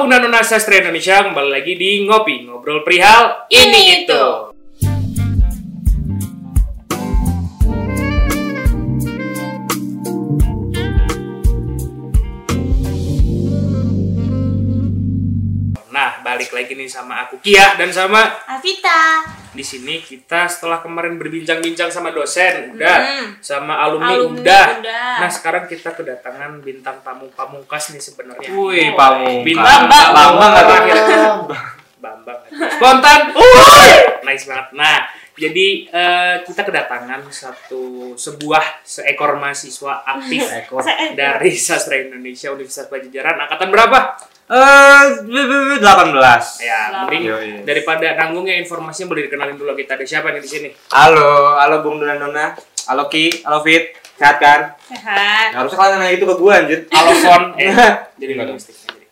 Bung Nona Sastra Indonesia kembali lagi di Ngopi Ngobrol Perihal Ini Ini Itu Itu. Nah balik lagi nih sama aku Kia dan sama Avita. Di sini kita setelah kemarin berbincang-bincang sama dosen udah Hmm. sama alumni, Alumni udah. udah. Nah sekarang kita kedatangan bintang tamu pamungkas nih sebenarnya. Wih, pamungkas. Bintang Bambang. Bambang tuh? terakhir. Bambang. Spontan. Uy! Nice banget. Nah, jadi eh, kita kedatangan satu sebuah seekor mahasiswa aktif Ekor. dari sastra Indonesia Universitas Pajajaran angkatan berapa? Eh, 18. Ya, mending Yoi. daripada nanggungnya informasinya boleh dikenalin dulu kita ada siapa nih di sini? Halo, halo Bung Dona Nona. Halo Ki, halo Fit. Sehat kan? Sehat. Harusnya kalian nanya itu ke gua anjir. Halo Fon. Eh, jadi nggak domestik. Jadi.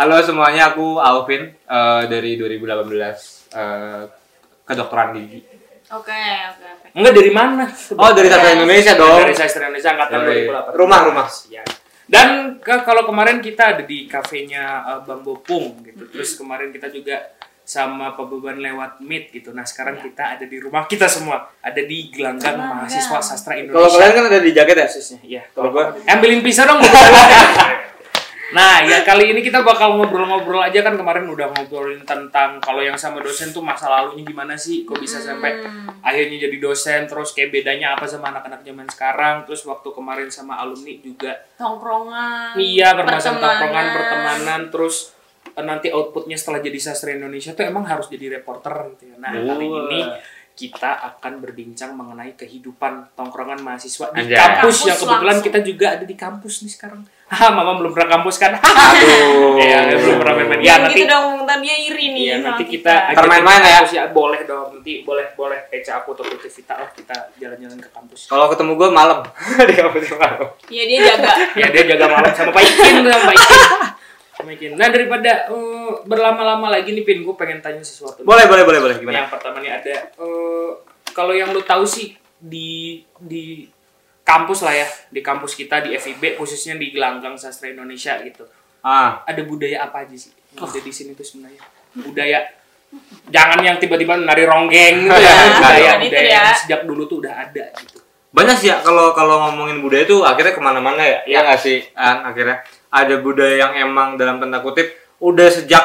Halo semuanya, aku Alvin eh, dari 2018 eh, kedokteran gigi. Oke, oke, oke. Enggak dari mana? Oh, dari Sastra Indonesia dong. Dari Sastra Indonesia angkatan Yoi. 2018. Rumah, rumah. Ya. Dan ke- kalau kemarin kita ada di kafenya uh, Bang Bopung gitu. Terus kemarin kita juga sama Pak Beban lewat Meet gitu. Nah, sekarang kita ada di rumah kita semua. Ada di gelanggang Gelanggang. mahasiswa sastra Kalau Indonesia. kalian kan ada di jaket ya? khususnya. Iya. Kalau gua ambilin pisau dong. Nah, ya kali ini kita bakal ngobrol-ngobrol aja kan kemarin udah ngobrolin tentang kalau yang sama dosen tuh masa lalunya gimana sih, kok bisa sampai akhirnya jadi dosen, terus kayak bedanya apa sama anak-anak zaman sekarang, terus waktu kemarin sama alumni juga Tongkrongan. iya permasalahan pertemanan. tongkrongan, pertemanan, terus eh, nanti outputnya setelah jadi sastra Indonesia tuh emang harus jadi reporter gitu ya. Nah, kali Wah. ini kita akan berbincang mengenai kehidupan tongkrongan mahasiswa di Anjay. kampus, Kampus yang kebetulan langsung. kita juga ada di kampus nih sekarang. Haha, mama belum pernah kampus kan? Aduh. Iya, belum pernah main-main. Ya, Ya, nanti gitu dong, dia iri nih. Iya, sama nanti kita. kita main-main ya? kampus Boleh dong, nanti boleh boleh Eca aku atau Putri Vita lah kita jalan-jalan ke kampus. Kalau ketemu gua malam. di kampus malam. Iya, dia jaga. ya dia jaga malam sama Pak Ikin sama Pak Ikin. Sama Ikin. Nah daripada eh, berlama-lama lagi nih Pin, gue pengen tanya sesuatu. Boleh, boleh, boleh, boleh. Gimana? Yang pertama nih ada eh, kalau yang lu tahu sih di di kampus lah ya, di kampus kita di FIB khususnya di Gelanggang Sastra Indonesia gitu. Ah, Ada budaya apa aja sih? yang Ada di sini tuh sebenarnya. Budaya jangan yang tiba-tiba nari ronggeng gitu ya. Budaya itu budaya ya. yang sejak dulu tuh udah ada gitu. banyak sih ya kalau kalau ngomongin budaya tuh akhirnya ke mana-mana ya Iya. ya nggak sih An? akhirnya ada budaya yang emang dalam tanda kutip udah sejak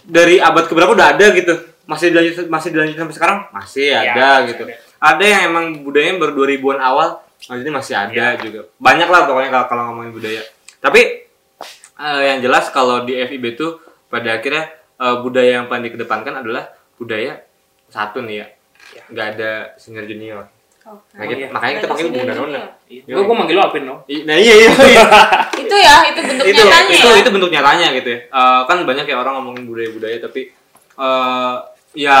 dari abad keberapa udah ada gitu masih dilanjut masih dilanjut sampai sekarang masih Iya, ada masih gitu ada. ada. yang emang budayanya baru 2000-an awal maksudnya masih ada Iya. juga banyak lah pokoknya kalau, kalau ngomongin budaya tapi eh, yang jelas kalau di FIB tuh pada akhirnya eh, budaya yang paling dikedepankan adalah budaya satu nih ya Iya. nggak ada senior junior Oke. Makanya, iya. makanya kita panggil Bunda Nona. Iya. Gue gue manggil lo Alvin. I- Nah iya iya. iya. Itu ya, itu bentuk itu nyatanya itu ya. itu bentuk nyatanya gitu ya. Eh, kan banyak ya orang ngomongin budaya-budaya tapi eh ya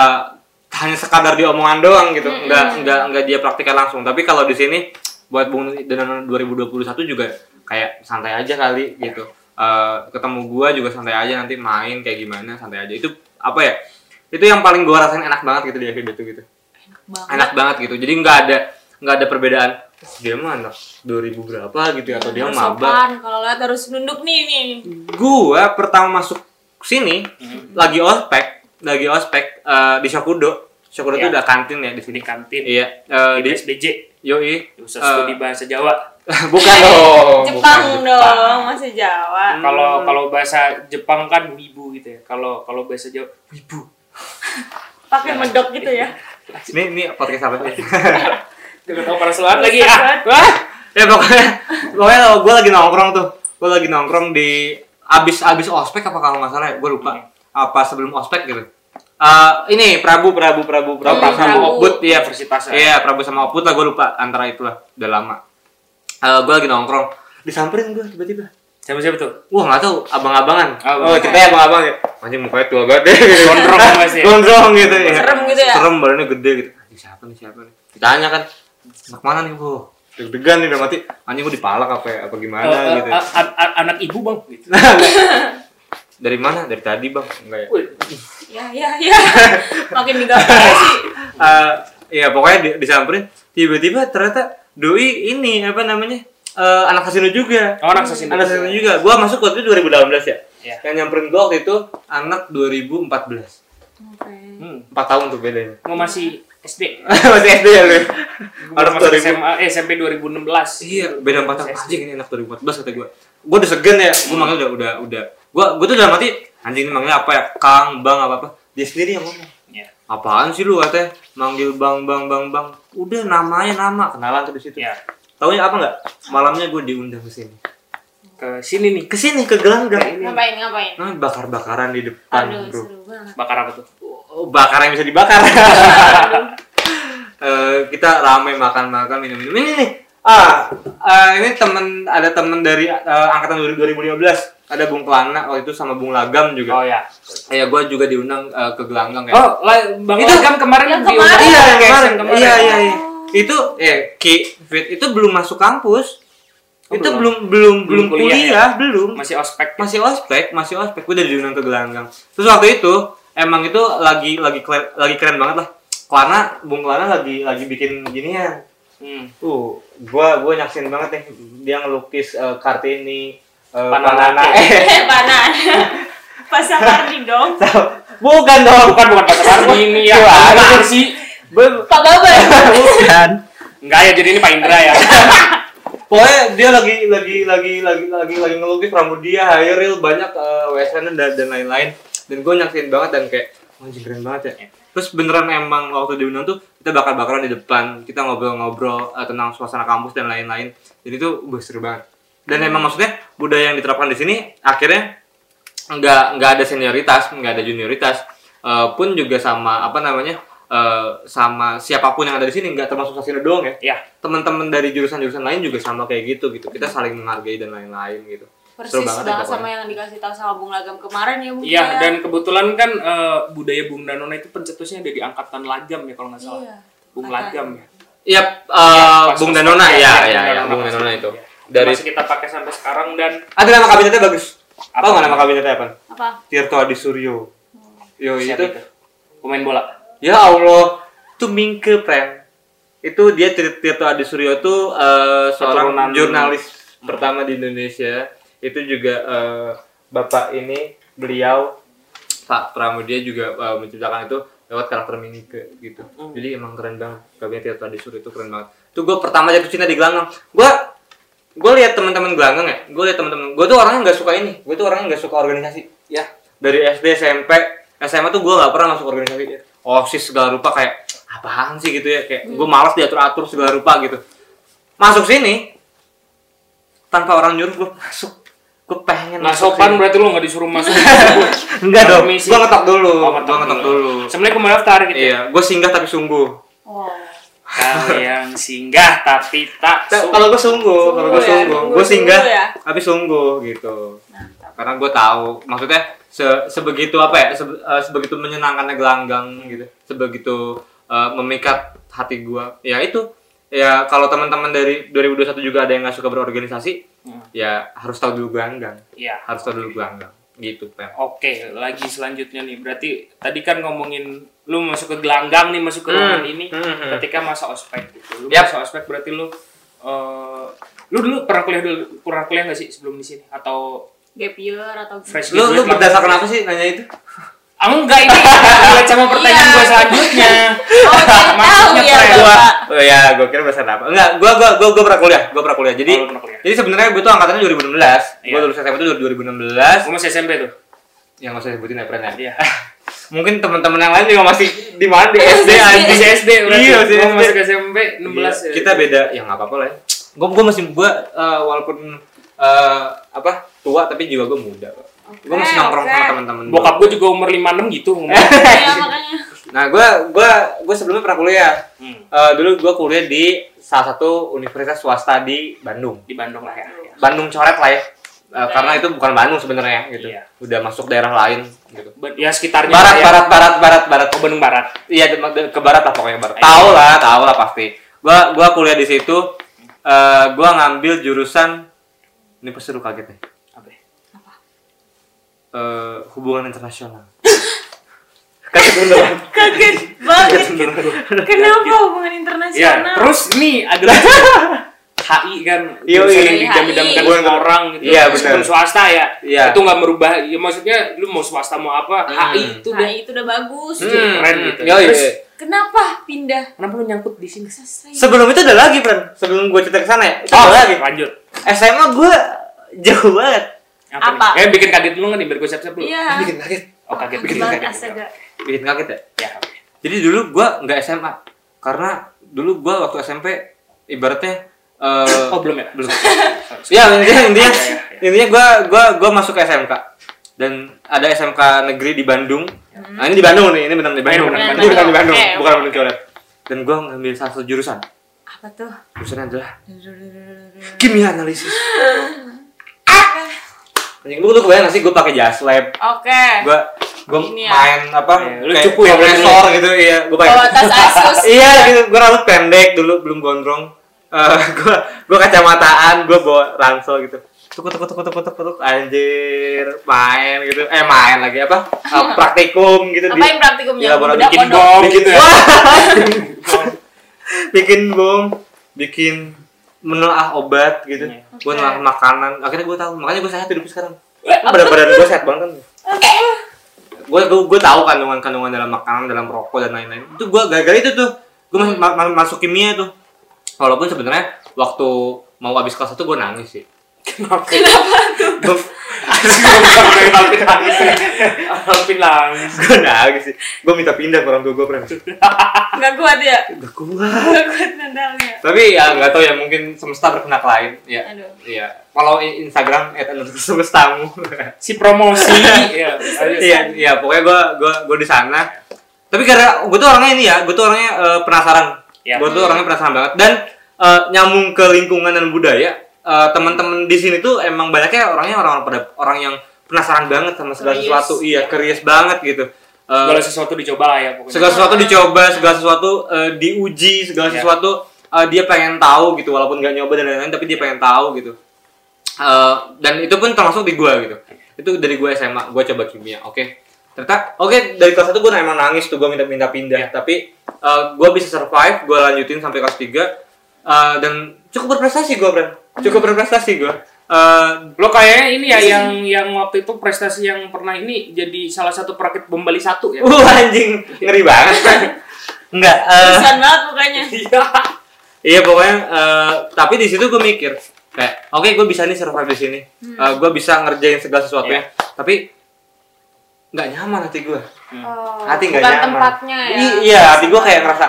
hanya sekadar di omongan doang gitu. Enggak enggak enggak dia praktikkan langsung. Tapi kalau di sini buat Bung dengan 2021 juga kayak santai aja kali gitu. Eh, ketemu gua juga santai aja nanti main kayak gimana santai aja. Itu apa ya? Itu yang paling gua rasain enak banget gitu di FIB itu gitu. Banget. Enak banget gitu. Jadi nggak ada nggak ada perbedaan. Dia mah anak 2000 berapa gitu ya atau dia Harus maba kalau lihat harus nunduk nih nih. gua pertama masuk sini lagi ospek lagi ospek eh, di Shokudo Shokudo itu Ya. udah kantin ya di sini kantin. iya eh, Di yoi Khusus Eh, studi bahasa Jawa. bukan dong Jepang bukan dong, masih Jawa. Kalau kalau bahasa Jepang kan wibu gitu ya. Kalau kalau bahasa Jawa wibu. Pakai medok gitu ya. ini ini podcast apa sih Jangan tahu para selatan lagi ah. Wah. ya pokoknya pokoknya kalau gue lagi nongkrong tuh gue lagi nongkrong di abis abis ospek apa kalau nggak salah ya gue lupa apa sebelum ospek gitu Eh, ini Prabu Prabu Prabu Prabu, sama Prabu. Oput iya Universitas. Iya, Prabu sama Oput lah gue lupa antara itulah udah lama. Eh gue lagi nongkrong, disamperin gue tiba-tiba. Siapa siapa tuh? Wah nggak tahu, abang-abangan. Oh, Oh, kita ya abang-abang ya. Anjing mukanya tua banget deh. Gondrong masih. Gondrong gitu ya. Serem gitu ya. Serem badannya gede gitu. Siapa nih siapa nih? Ditanya kan, anak mana nih bu? Deg-degan nih udah mati. Anjing gue dipalak apa ya, apa gimana Eh, eh, gitu. anak ibu bang. Gitu. Dari mana? Dari tadi bang? Enggak ya. Wih, Ya, ya, ya. Makin digampar sih. Eh, ya pokoknya di- disamperin tiba-tiba ternyata doi ini apa namanya eh, anak kasino juga Oh, anak Sasino anak juga. kasino juga gua masuk waktu itu 2018 ya Iya. Yang nyamperin gue waktu itu anak 2014. Oke. Hmm. 4 tahun tuh bedanya. Gua masih SD. Masih SD ya lu? Gua Anak masuk 2000. SMA, eh, SMP 2016. Iya, beda 4 tahun. Anjing ini anak 2014 kata gue. Gue udah segen ya, gue manggil udah udah udah. Gue gue tuh dalam hati anjing ini manggilnya apa ya? Kang, Bang apa apa. Dia sendiri yang ngomong. Iya. Apaan sih lu katanya? Manggil Bang Bang Bang Bang. Udah namanya nama, kenalan tuh di situ. Ya. Taunya apa nggak? Malamnya gue diundang ke sini. Ke sini nih. Ke sini ke gelanggang. Ngapain ngapain? Nah, bakar-bakaran di depan, Aduh, bro. seru banget. Bakar apa tuh? Oh, bakar yang bisa dibakar. Eh, kita ramai makan-makan minum-minum. Ini nih. Ah, eh, ini temen ada temen dari eh, angkatan 2015. Ada Bung Pelana waktu itu sama Bung Lagam juga. Oh ya. Ya, gue juga diundang eh, ke gelanggang ya. Oh, la- Bang Itu- Lagam kemarin Yang diundang kemarin. iya, yang ke kemarin. Kemarin. Iya, iya, iya. Itu eh Ki Fit itu belum masuk kampus. Oh, itu belum? belum belum kuliah kuliah, ya? belum. Masih ospek. masih ospek masih ospek gue udah diundang ke gelanggang terus waktu itu emang itu lagi lagi keren, lagi keren banget lah karena bung Lana lagi lagi bikin ginian Hmm. tuh gua gua nyaksin banget nih dia ngelukis eh, kartini uh, Panana. eh Eh, panan. Pasang Mardi dong. bukan dong Bukan bukan pasar ini ya. Wah, Apaan sih? Pak Babar. bukan Enggak ya, jadi ini Pak Indra ya. pokoknya dia lagi lagi lagi lagi lagi lagi ngelukis rambut dia hairil banyak uh, WSN dan dan lain-lain dan gue nyaksin banget dan kayak anjing keren banget ya terus beneran emang waktu diundang tuh kita bakar-bakaran di depan kita ngobrol-ngobrol uh, tentang suasana kampus dan lain-lain jadi tuh uh, seru banget dan emang maksudnya budaya yang diterapkan di sini akhirnya nggak nggak ada senioritas nggak ada junioritas Eh, pun juga sama apa namanya eh, sama siapa pun yang ada di sini nggak termasuk Sasina doang ya Ya. teman-teman dari jurusan-jurusan lain juga sama kayak gitu gitu kita saling menghargai dan lain-lain gitu Persis Seru banget ya banget sama pokoknya. yang dikasih tahu sama Bung Lagam kemarin ya, Bu. Iya, dan kebetulan kan eh, budaya Bung Danona itu pencetusnya ada di angkatan Lagam ya kalau nggak salah. Iya. Bung. Lagam ya. Iya, eh pas Bung Danona ya, ya, Bung ya, ya, Danona Bung pas Danona itu. ya. Dari Masih kita pakai sampai sekarang dan ada nama kabinetnya bagus. Apa nggak nama kabinetnya apa? Apa? Tirto Adi Suryo. Yo siapa itu. itu? Pemain bola. Ya Allah, itu Mingke Prem. Itu dia Tir- Tirto Adi Suryo itu eh, seorang Keturunan- jurnalis pertama di Indonesia. Itu juga eh, bapak ini beliau Pak Pramudia juga eh, menciptakan itu lewat karakter Mingke gitu. Hmm. Jadi emang keren banget. Kabinet Tirto Adi Suryo itu keren banget. Itu gue pertama jatuh cinta di Gelanggang. Gue gue lihat teman-teman Gelanggang ya. Gue lihat teman-teman. Gue tuh orangnya nggak suka ini. Gue tuh orangnya nggak suka organisasi. Ya dari SD SMP SMA tuh gue nggak pernah masuk organisasi osis segala rupa kayak apaan sih gitu ya kayak gue malas diatur atur segala rupa gitu masuk sini tanpa orang nyuruh gue masuk gue pengen Nah, masuk sopan sini. berarti lu nggak disuruh masuk. enggak dong gue ngetok dulu Oh, gue ngetok dulu Assalamualaikum mau daftar gitu. iya gue singgah tapi sungguh Oh. Kau yang singgah tapi tak Ta- su- kalau gue sungguh kalau gue Sungguh. Ya, sungguh gue singgah ya. tapi sungguh gitu. Karena gue tahu maksudnya se- sebegitu apa ya se- eh, sebegitu menyenangkannya gelanggang gitu sebegitu eh, memikat hati gue ya itu. Ya kalau teman-teman dari 2021 juga ada yang nggak suka berorganisasi Hmm. ya harus tahu dulu gelanggang. Iya. harus tahu dulu gelanggang gitu Pem. Oke, lagi selanjutnya nih. Berarti tadi kan ngomongin lu masuk ke gelanggang nih, masuk ke Hmm. ruangan ini Hmm, hmm. ketika masa ospek gitu. Lu Yap. masa ospek berarti lu eh lu dulu pernah kuliah dulu pernah kuliah nggak sih sebelum di sini atau Gap year atau fresh lu lu graduate berdasarkan apa sih nanya itu Enggak ini relate sama pertanyaan Iya. gue selanjutnya. Oh, jadi tahu Maksudnya ya, gua oh ya gua kira berdasarkan apa enggak gua gua gua, gua pernah kuliah gua pernah kuliah jadi Oh, pernah kuliah. jadi sebenarnya gua tuh angkatannya 2016 Iya. gua lulus SMA itu 2016 Gue masih SMP tuh. yang nggak usah sebutin ya Pren ya Iya. mungkin teman-teman yang lain juga masih di mana di SD Masih SD berarti. iya masih SD masuk SMP 16 Iya, ya. kita beda ya nggak apa-apa lah ya gua gua masih gua eh, walaupun eh, apa tua tapi jiwa gua muda kok. gua masih nongkrong oke. sama teman-teman gua. Bokap gue juga umur 56 gitu ngomong. Iya, makanya. nah gua gua gua sebelumnya pernah kuliah Hmm, Eh, dulu gua kuliah di salah satu universitas swasta di Bandung di Bandung lah ya. Bandung coret lah ya Eh, karena itu bukan Bandung sebenarnya gitu Iya. udah masuk daerah lain gitu Ya sekitarnya barat ya. barat barat barat barat Oh, Bandung Barat. Iya ke barat lah pokoknya barat. Iya. Tahu lah, tahu lah pasti. Gua gua kuliah di situ. eh gua ngambil jurusan ini pasti lu kaget nih. Ya? Eh hubungan internasional. kaget beneran. Kaget banget. Kaget beneran. Kenapa hubungan Ya, internasional? terus nih ada. HI kan HI. didam-damkan sama orang gitu Iya, meskipun swasta ya Iya. itu nggak merubah ya maksudnya lu mau swasta mau apa Hmm. HI itu udah HI itu udah bagus. Hmm. keren gitu. Yoi. Terus, Kenapa pindah? kenapa lu nyangkut di sini Selesai. Sebelum itu ada lagi, Bran. Sebelum gue cerita ke sana ya. Itu oh ada lagi. lanjut SMA gue jauh banget. Apa? nih? eh bikin kaget dulu nggak nih biar gue siap-siap dulu Iya. Bikin kaget. oh kaget bikin kaget astaga. Bikin kaget ya. ya oke. Jadi dulu gue nggak SMA karena dulu gue waktu SMP ibaratnya eh oh belum ya belum. ya intinya intinya Iya, iya, iya. intinya gue gua gua masuk ke SMK dan ada SMK negeri di Bandung. Nah ini di Bandung nih, ini benar di Bandung. benar, Ini benar di Bandung. Bandung, Oke, bukan Bandung Coret. Dan gue ngambil salah satu jurusan. Apa tuh? Jurusannya adalah kimia analisis. Anjing lu tuh kebayang gak sih gue pakai jas lab, Oke. gue gue Ini ya. main apa Iya, lu kayak cupu ya, kompresor gitu iya gue pakai Bawa tas Asus. iya gitu gue rambut pendek dulu belum gondrong. Eh gue gue kacamataan gue bawa ransel gitu. Tuk tuk tuk tuk tuk tuk anjir main gitu. Eh main lagi apa? Eh, praktikum gitu di Apain praktikumnya? di laboratorium Bedak bikin bom. Gitu ya bikin bom. Bikin menelaah obat gitu. Iya. gue nelaah makanan. Akhirnya gue tahu makanya gue sehat hidup sekarang. Badan badan gue sehat banget kan. Gue gue gue tahu kandungan kandungan dalam makanan dalam rokok dan lain-lain. Itu gue gara-gara itu tuh. Gue masuk, ma- ma- masuk kimia tuh walaupun sebenarnya waktu mau habis kelas satu gue nangis sih kenapa gue Alvin nangis Alvin nangis gue nangis sih gue minta pindah ke orang tua gue pernah Nggak kuat ya? gak kuat Nggak kuat nendalnya. tapi ya nggak tahu ya mungkin semesta berkenak lain ya Aduh. Iya, follow Instagram @semestamu. si promosi ya Iya, iya, pokoknya gue gua gua di sana. Tapi karena gue tuh orangnya ini ya, gue tuh orangnya eh, penasaran. Iya. Gue tuh orangnya penasaran banget dan eh, nyambung ke lingkungan dan budaya. Eh, teman-teman di sini tuh emang banyaknya orangnya orang pada orang yang penasaran banget sama segala Curious. sesuatu. Iya, curious banget gitu. Eh, segala sesuatu dicoba lah ya pokoknya segala sesuatu dicoba, segala sesuatu eh, diuji, segala Iya. sesuatu eh, dia pengen tahu gitu, walaupun nggak nyoba dan lain-lain, tapi dia pengen tahu gitu. Eh, dan itu pun termasuk di gua gitu. Itu dari gua SMA, gua coba kimia, oke. Ternyata, oke dari kelas 1 gua emang nangis tuh, gua minta-minta pindah, tapi eh, gua bisa survive, gua lanjutin sampai kelas 3 eh, dan cukup berprestasi gua, Bran. Cukup berprestasi gua. Eh, lo kayaknya ini ya yang yang waktu itu prestasi yang pernah ini jadi salah satu perakit bom Bali satu ya uh anjing, ngeri banget. Enggak, eh, Terusan banget pokoknya. iya Iya pokoknya, eh, tapi di situ gue mikir kayak, oke gue bisa nih survive di sini, gue bisa ngerjain segala sesuatunya, tapi nggak nyaman hati gue, Oh, hati nggak nyaman. tempatnya ya. I- iya, hati gue kayak ngerasa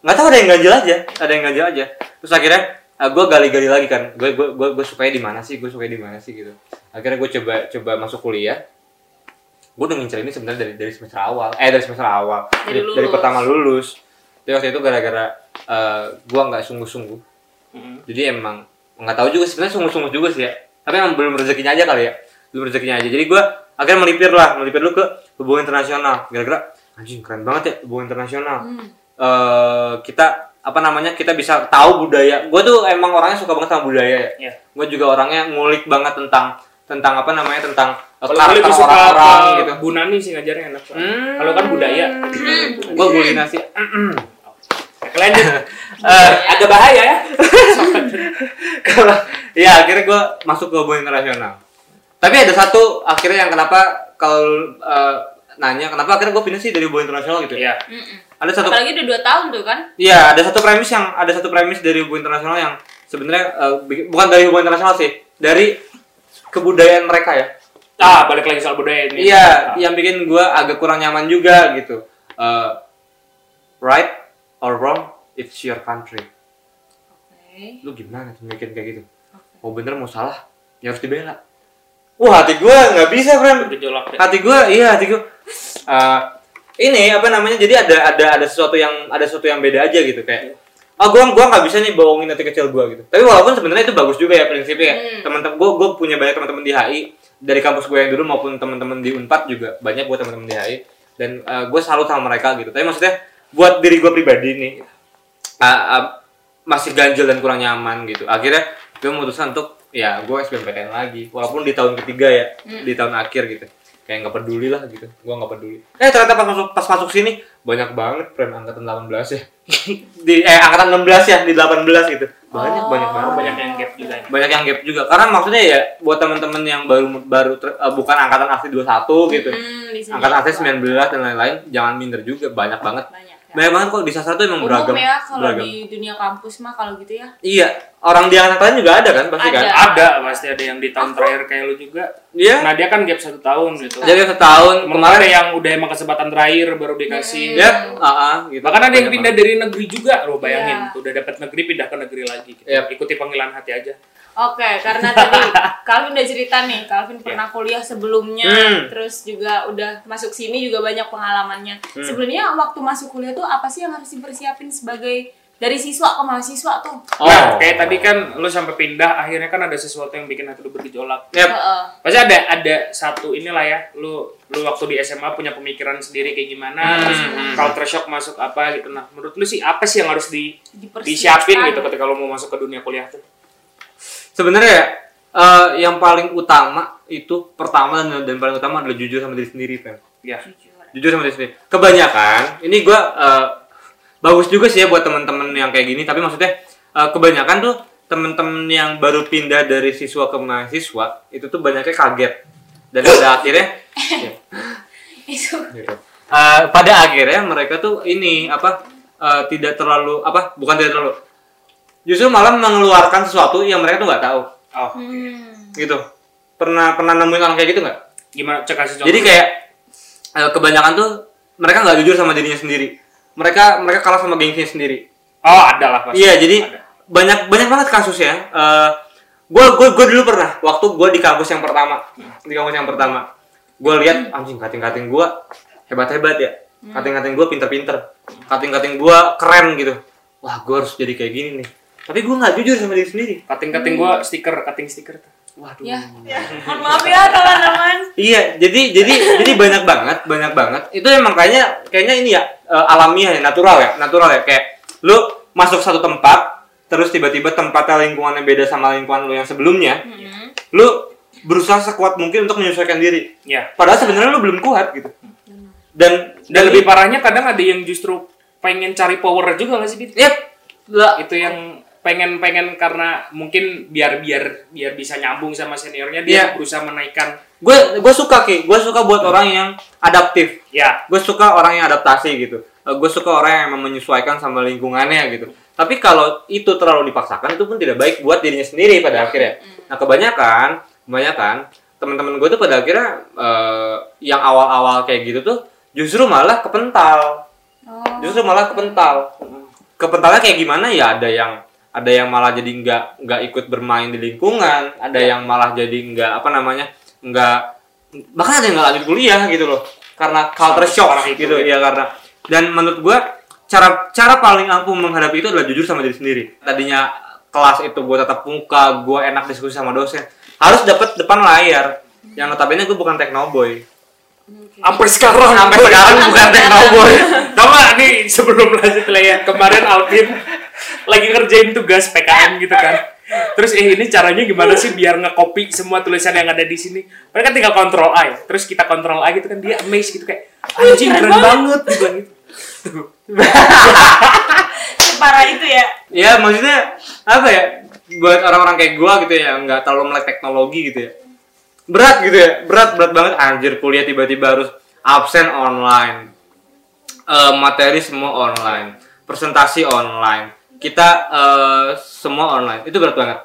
nggak tahu ada yang ganjel aja, ada yang ganjel aja. Terus akhirnya gue gali-gali lagi kan, gue gue gue gue sukanya di mana sih, gue sukanya di mana sih gitu. Akhirnya gue coba coba masuk kuliah. Gue udah ngincer ini sebenarnya dari dari semester awal, eh dari semester awal, Dari dari, dari pertama lulus. Jadi waktu itu gara-gara eh, gue nggak sungguh-sungguh. Jadi emang nggak tahu juga sebenarnya sungguh-sungguh juga sih ya. Tapi emang belum rezekinya aja kali ya. Belum rezekinya aja. Jadi gue akhirnya melipir lah. Melipir dulu ke hubungan internasional. Gara-gara anjing keren banget ya hubungan internasional. Hmm. Eh, kita apa namanya kita bisa tahu budaya. Gue tuh emang orangnya suka banget sama budaya ya. Iya. gue juga orangnya ngulik banget tentang tentang apa namanya tentang eh, kalau karakter orang-orang gitu. Bu Nani sih ngajarnya enak Hmm. kalau kan budaya. Gue gulinasi lanjut. Eh, agak bahaya ya. Kalau ya akhirnya gue masuk ke hubungan internasional. Tapi ada satu akhirnya yang kenapa kalau eh, nanya kenapa akhirnya gue pindah sih dari hubungan internasional gitu Iya. Mm-mm. ada satu Apalagi udah 2 tahun tuh kan? Iya, ada satu premis yang ada satu premis dari hubungan internasional yang sebenarnya bi- bukan dari hubungan internasional sih, dari kebudayaan mereka ya. ah balik lagi soal budaya ini Iya, yang bikin gua agak kurang nyaman juga gitu. Eh, right or wrong, it's your country. Oke. Lu gimana tuh bikin kayak gitu? Mau bener mau salah, ya harus dibela. Wah, hati gua nggak bisa, friend. gejolak ya. hati gue iya hati gue Eh, ini apa namanya jadi ada ada ada sesuatu yang ada sesuatu yang beda aja gitu kayak ah gue gua nggak bisa nih bohongin hati kecil gue gitu. Tapi walaupun sebenarnya itu bagus juga ya prinsipnya ya. Hmm. teman-teman gue gue punya banyak teman-teman di HI dari kampus gue yang dulu maupun teman-teman di Unpad juga banyak gue teman-teman di HI dan gue salut sama mereka gitu. Tapi maksudnya buat diri gue pribadi nih ah, ah, masih ganjel dan kurang nyaman gitu. Akhirnya gue memutuskan untuk ya gue SBMPTN lagi walaupun di tahun ketiga ya di tahun akhir gitu kayak nggak peduli lah gitu gue nggak peduli eh ternyata pas masuk pas masuk sini banyak banget friend angkatan 18 ya. di eh angkatan 16 ya di 18 gitu. Banyak Oh. banyak banget. banyak yang gap juga ya. Banyak yang gap juga. Karena maksudnya ya buat teman-teman yang baru baru ter- eh, bukan angkatan asli 21 gitu. Hmm, Angkatan asli jadi. 19 dan lain-lain jangan minder juga banyak banget. Banyak ya. Banyak banget kok di sastra tuh emang beragam. Umum ya kalau beragam. di dunia kampus mah kalau gitu ya. Iya, orang di angkatan juga ada kan pasti kan? Ada. ada pasti ada yang di tahun terakhir kayak lu juga Iya. nah dia kan gap satu tahun gitu Jadi setahun kemarin kemarin ada yang udah emang kesempatan terakhir baru dikasih ya, ah, gitu. bahkan ada yang pindah dari negeri juga lo bayangin Iya. udah dapat negeri pindah ke negeri lagi gitu. Yap. ikuti panggilan hati aja Oke, karena tadi Calvin udah cerita nih, Calvin pernah kuliah sebelumnya, Hmm. terus juga udah masuk sini juga banyak pengalamannya. Hmm. Sebenarnya waktu masuk kuliah tuh apa sih yang harus dipersiapin sebagai dari siswa ke mahasiswa tuh? Oh. nah kayak tadi kan lu sampai pindah akhirnya kan ada sesuatu yang bikin hati lu bergejolak Yap. Heeh. pasti ada ada satu inilah ya lu lu waktu di SMA punya pemikiran sendiri kayak gimana Hmm, terus hmm. culture shock masuk apa gitu nah menurut lu sih apa sih yang harus di disiapin gitu ketika lu mau masuk ke dunia kuliah tuh Sebenarnya eh, yang paling utama itu pertama dan, dan paling utama adalah jujur sama diri sendiri, Pen. ya Jujur. Jujur sama diri sendiri. Kebanyakan, ini gua eh, bagus juga sih ya buat temen-temen yang kayak gini, tapi maksudnya eh, kebanyakan tuh temen-temen yang baru pindah dari siswa ke mahasiswa itu tuh banyaknya kaget dan pada akhirnya ya, Itu. Eh, pada akhirnya mereka tuh ini apa eh, tidak terlalu apa bukan tidak terlalu justru malah mengeluarkan sesuatu yang mereka tuh nggak tahu. Oh hmm. gitu. Pernah pernah nemuin orang kayak gitu nggak? Gimana? Cek kasih contoh jadi kayak eh, kebanyakan tuh mereka nggak jujur sama dirinya sendiri. Mereka mereka kalah sama gengsinya sendiri. Oh ada lah pasti. Iya jadi Ada. banyak banyak banget kasusnya. Eh gue gue gue dulu pernah waktu gue di kampus yang pertama. Di kampus yang pertama. Gue lihat anjing kating kating gue hebat hebat ya. Kating kating gue pinter pinter kating kating gue keren gitu. Wah gue harus jadi kayak gini nih tapi gue nggak jujur sama diri sendiri cutting cutting gua stiker cutting stiker tuh waduh ya. Mohon maaf ya teman-teman. Iya, jadi jadi jadi banyak banget, banyak banget. Itu emang kayaknya kayaknya ini ya eh, alamiah ya, natural ya, natural ya. Kayak lu masuk satu tempat, terus tiba-tiba tempatnya lingkungannya beda sama lingkungan lu yang sebelumnya, Hmm. lu berusaha sekuat mungkin untuk menyesuaikan diri. ya Padahal sebenarnya lu belum kuat gitu. Dan dan lebih parahnya kadang ada yang justru pengen cari power juga nggak sih Dit? Yep. Lah, itu yang pengen pengen karena mungkin biar biar biar bisa nyambung sama seniornya dia Iya. berusaha menaikkan. Gue gue suka ki, gue suka buat orang yang adaptif. ya gue suka orang yang adaptasi gitu. Gue suka orang yang emang menyesuaikan sama lingkungannya gitu. Tapi kalau itu terlalu dipaksakan itu pun tidak baik buat dirinya sendiri pada akhirnya. Nah kebanyakan kebanyakan teman-teman gue tuh pada akhirnya eh, yang awal-awal kayak gitu tuh justru malah kepental. Oh. justru malah kepental. Kepentalnya kayak gimana? Ya ada yang ada yang malah jadi nggak nggak ikut bermain di lingkungan ada yang malah jadi nggak apa namanya nggak bahkan ada yang nggak lanjut kuliah gitu loh. Karena culture shock gitu ya. ya karena dan menurut gua cara cara paling ampuh menghadapi itu adalah jujur sama diri sendiri. Tadinya kelas itu gua tatap muka gua enak diskusi sama dosen harus dapat depan layar. Yang notabene gue bukan teknoboy. Sampai sekarang. Sampai sekarang bukan teknoboy sama nih sebelum lanjut ya kemarin Alvin lagi ngerjain tugas PKN gitu kan. Terus eh ini caranya gimana sih biar ngekopi semua tulisan yang ada di sini? Mereka tinggal kontrol A ya. terus kita kontrol A gitu kan dia amazed gitu kayak anjing keren banget. gitu gitu Separah itu ya. ya maksudnya apa ya buat orang-orang kayak gua gitu ya nggak terlalu melek teknologi gitu ya. Berat gitu ya berat berat banget. Anjir kuliah tiba-tiba harus absen online Eh, materi semua online presentasi online kita eh, semua online itu berat banget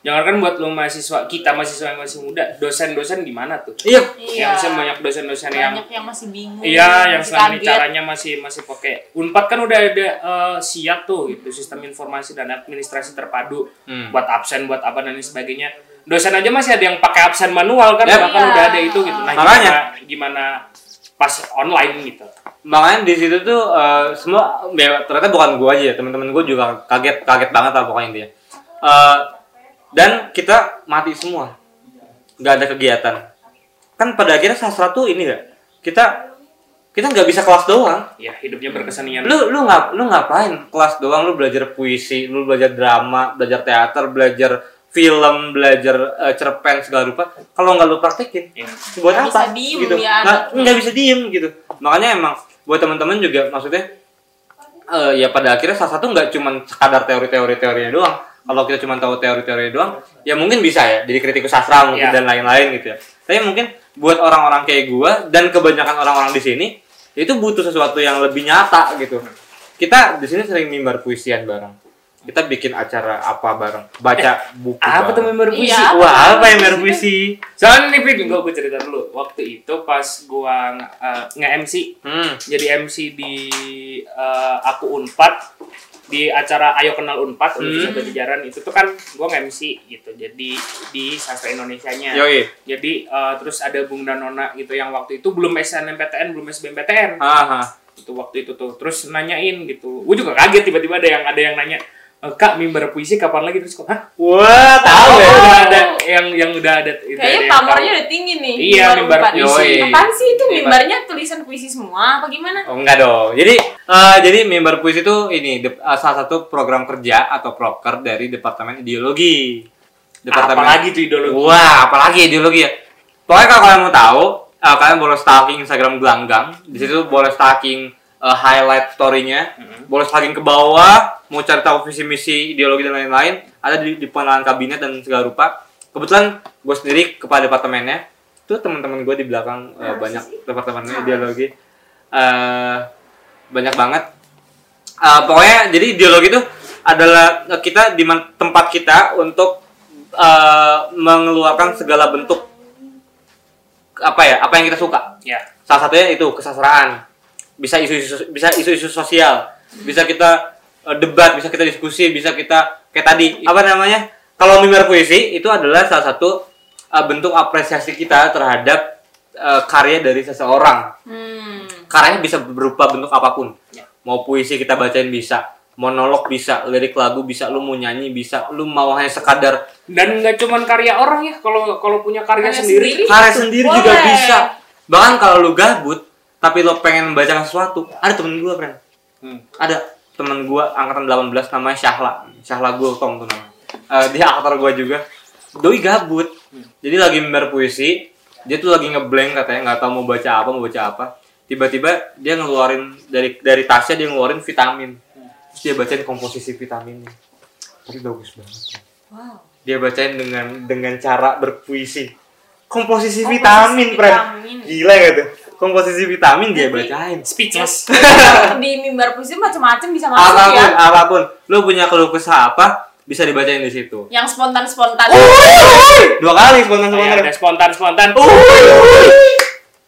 jangan kan buat lo mahasiswa kita mahasiswa yang masih muda dosen-dosen gimana tuh iya Iya. yang saya banyak dosen-dosen yang Banyak yang masih bingung. Iya, yang selama ini caranya masih masih pakai Unpad kan udah ada eh, siap tuh gitu sistem informasi dan administrasi terpadu Hmm. buat absen, buat apa dan lain sebagainya. Dosen aja masih ada yang pakai absen manual kan, Yap. bahkan Iya. udah ada itu gitu. Nah, Makanya. gimana, gimana pas online gitu. makanya di situ tuh eh, semua ya, ternyata bukan gua aja ya teman-teman gua juga kaget kaget banget lah pokoknya intinya. Eh, dan kita mati semua. Nggak ada kegiatan. Kan pada akhirnya sastra tuh ini gak kita kita nggak bisa kelas doang. Ya, hidupnya berkesenian. lu lu ngap lu ngapain kelas doang? Lu belajar puisi lu belajar drama belajar teater belajar film belajar eh, cerpen segala rupa kalau nggak lu praktekin. Ya. buat Nggak apa? bisa diem gitu. ya nggak bisa diem gitu. Makanya emang buat teman-teman juga maksudnya eh, ya pada akhirnya salah satu nggak cuma sekadar teori-teori teorinya doang. Kalau kita cuma tahu teori-teori doang ya mungkin bisa ya jadi kritikus sastra mungkin Ya. dan lain-lain gitu ya. Tapi mungkin buat orang-orang kayak gua dan kebanyakan orang-orang di sini itu butuh sesuatu yang lebih nyata gitu. Kita di sini sering mimbar puisian bareng kita bikin acara apa bareng baca buku Apa tuh bareng. member puisi? Iya. wah apa yang mimbar puisi Soalnya nih Fit, gue cerita dulu. Waktu itu pas gua uh, nge-MC, hmm. jadi MC di uh, aku Unpad di acara Ayo Kenal Unpad Universitas Hmm. Pajajaran itu tuh kan gua nge-MC gitu. Jadi di sastra Indonesianya. Yoi. Jadi uh, terus ada Bung Danona gitu yang waktu itu belum SNMPTN, belum SBMPTN. Aha. itu waktu itu tuh terus nanyain gitu gue juga kaget tiba-tiba ada yang ada yang nanya "E, kak mimbar puisi kapan lagi terus kok hah Wah, tahu Oh, ya. udah ada yang yang udah ada ada Kayaknya pamornya udah tinggi nih. Iya, mimbar empat. puisi. Yoi. Apaan sih itu Mimbar- mimbarnya tulisan puisi semua apa gimana? Oh enggak dong. Jadi eh, jadi mimbar puisi itu ini de- eh, salah satu program kerja atau proker dari Departemen Ideologi. apalagi tuh ideologi Wah, apalagi ideologi ya. Pokoknya kalau kalian mau tahu, eh, kalian boleh stalking Instagram Gelanggang. Di situ boleh stalking eh, highlight story-nya, boleh stalking ke bawah, mau cari tahu visi misi ideologi dan lain-lain, ada di, di pengenalan kabinet dan segala rupa. Kebetulan gue sendiri kepala departemennya, tuh teman-teman gue di belakang eh, banyak departemennya ideologi, eh banyak banget. Eh, pokoknya jadi ideologi itu adalah kita di man- tempat kita untuk eh, mengeluarkan segala bentuk apa ya apa yang kita suka. Ya. Salah satunya itu kesastraan bisa isu-isu bisa isu-isu sosial bisa kita eh, debat bisa kita diskusi bisa kita kayak tadi apa namanya kalau mimbar puisi itu adalah salah satu eh, bentuk apresiasi kita terhadap eh, karya dari seseorang Hmm. karyanya bisa berupa bentuk apa pun Ya. mau puisi kita bacain bisa monolog bisa lirik lagu bisa lu mau nyanyi bisa lu mau hanya sekadar dan nggak cuman karya orang ya kalau kalau punya karya, Karya sendiri, sendiri. karya sendiri juga Boleh. bisa bahkan kalau lu gabut tapi lo pengen membacakan sesuatu. Ada temen gue friend Hmm. ada temen gue angkatan 18 namanya Syahla. Syahla Gultom tuh namanya. Eh, dia aktor gue juga. Doi gabut. Jadi lagi member puisi. Dia tuh lagi ngeblank katanya nggak tahu mau baca apa mau baca apa. Tiba-tiba dia ngeluarin dari dari tasnya dia ngeluarin vitamin. Terus dia bacain komposisi vitaminnya tapi bagus banget. Wow. dia bacain dengan dengan cara berpuisi. Komposisi, Komposisi vitamin, vitamin. gila gak tuh komposisi vitamin dia bacain. speechless. Di mimbar puisi macam-macam bisa masuk apa pun ya. apa pun. Lu punya keluh kesah apa bisa dibacain di situ. Yang spontan-spontan. dua kali spontan ya, spontan ada spontan spontan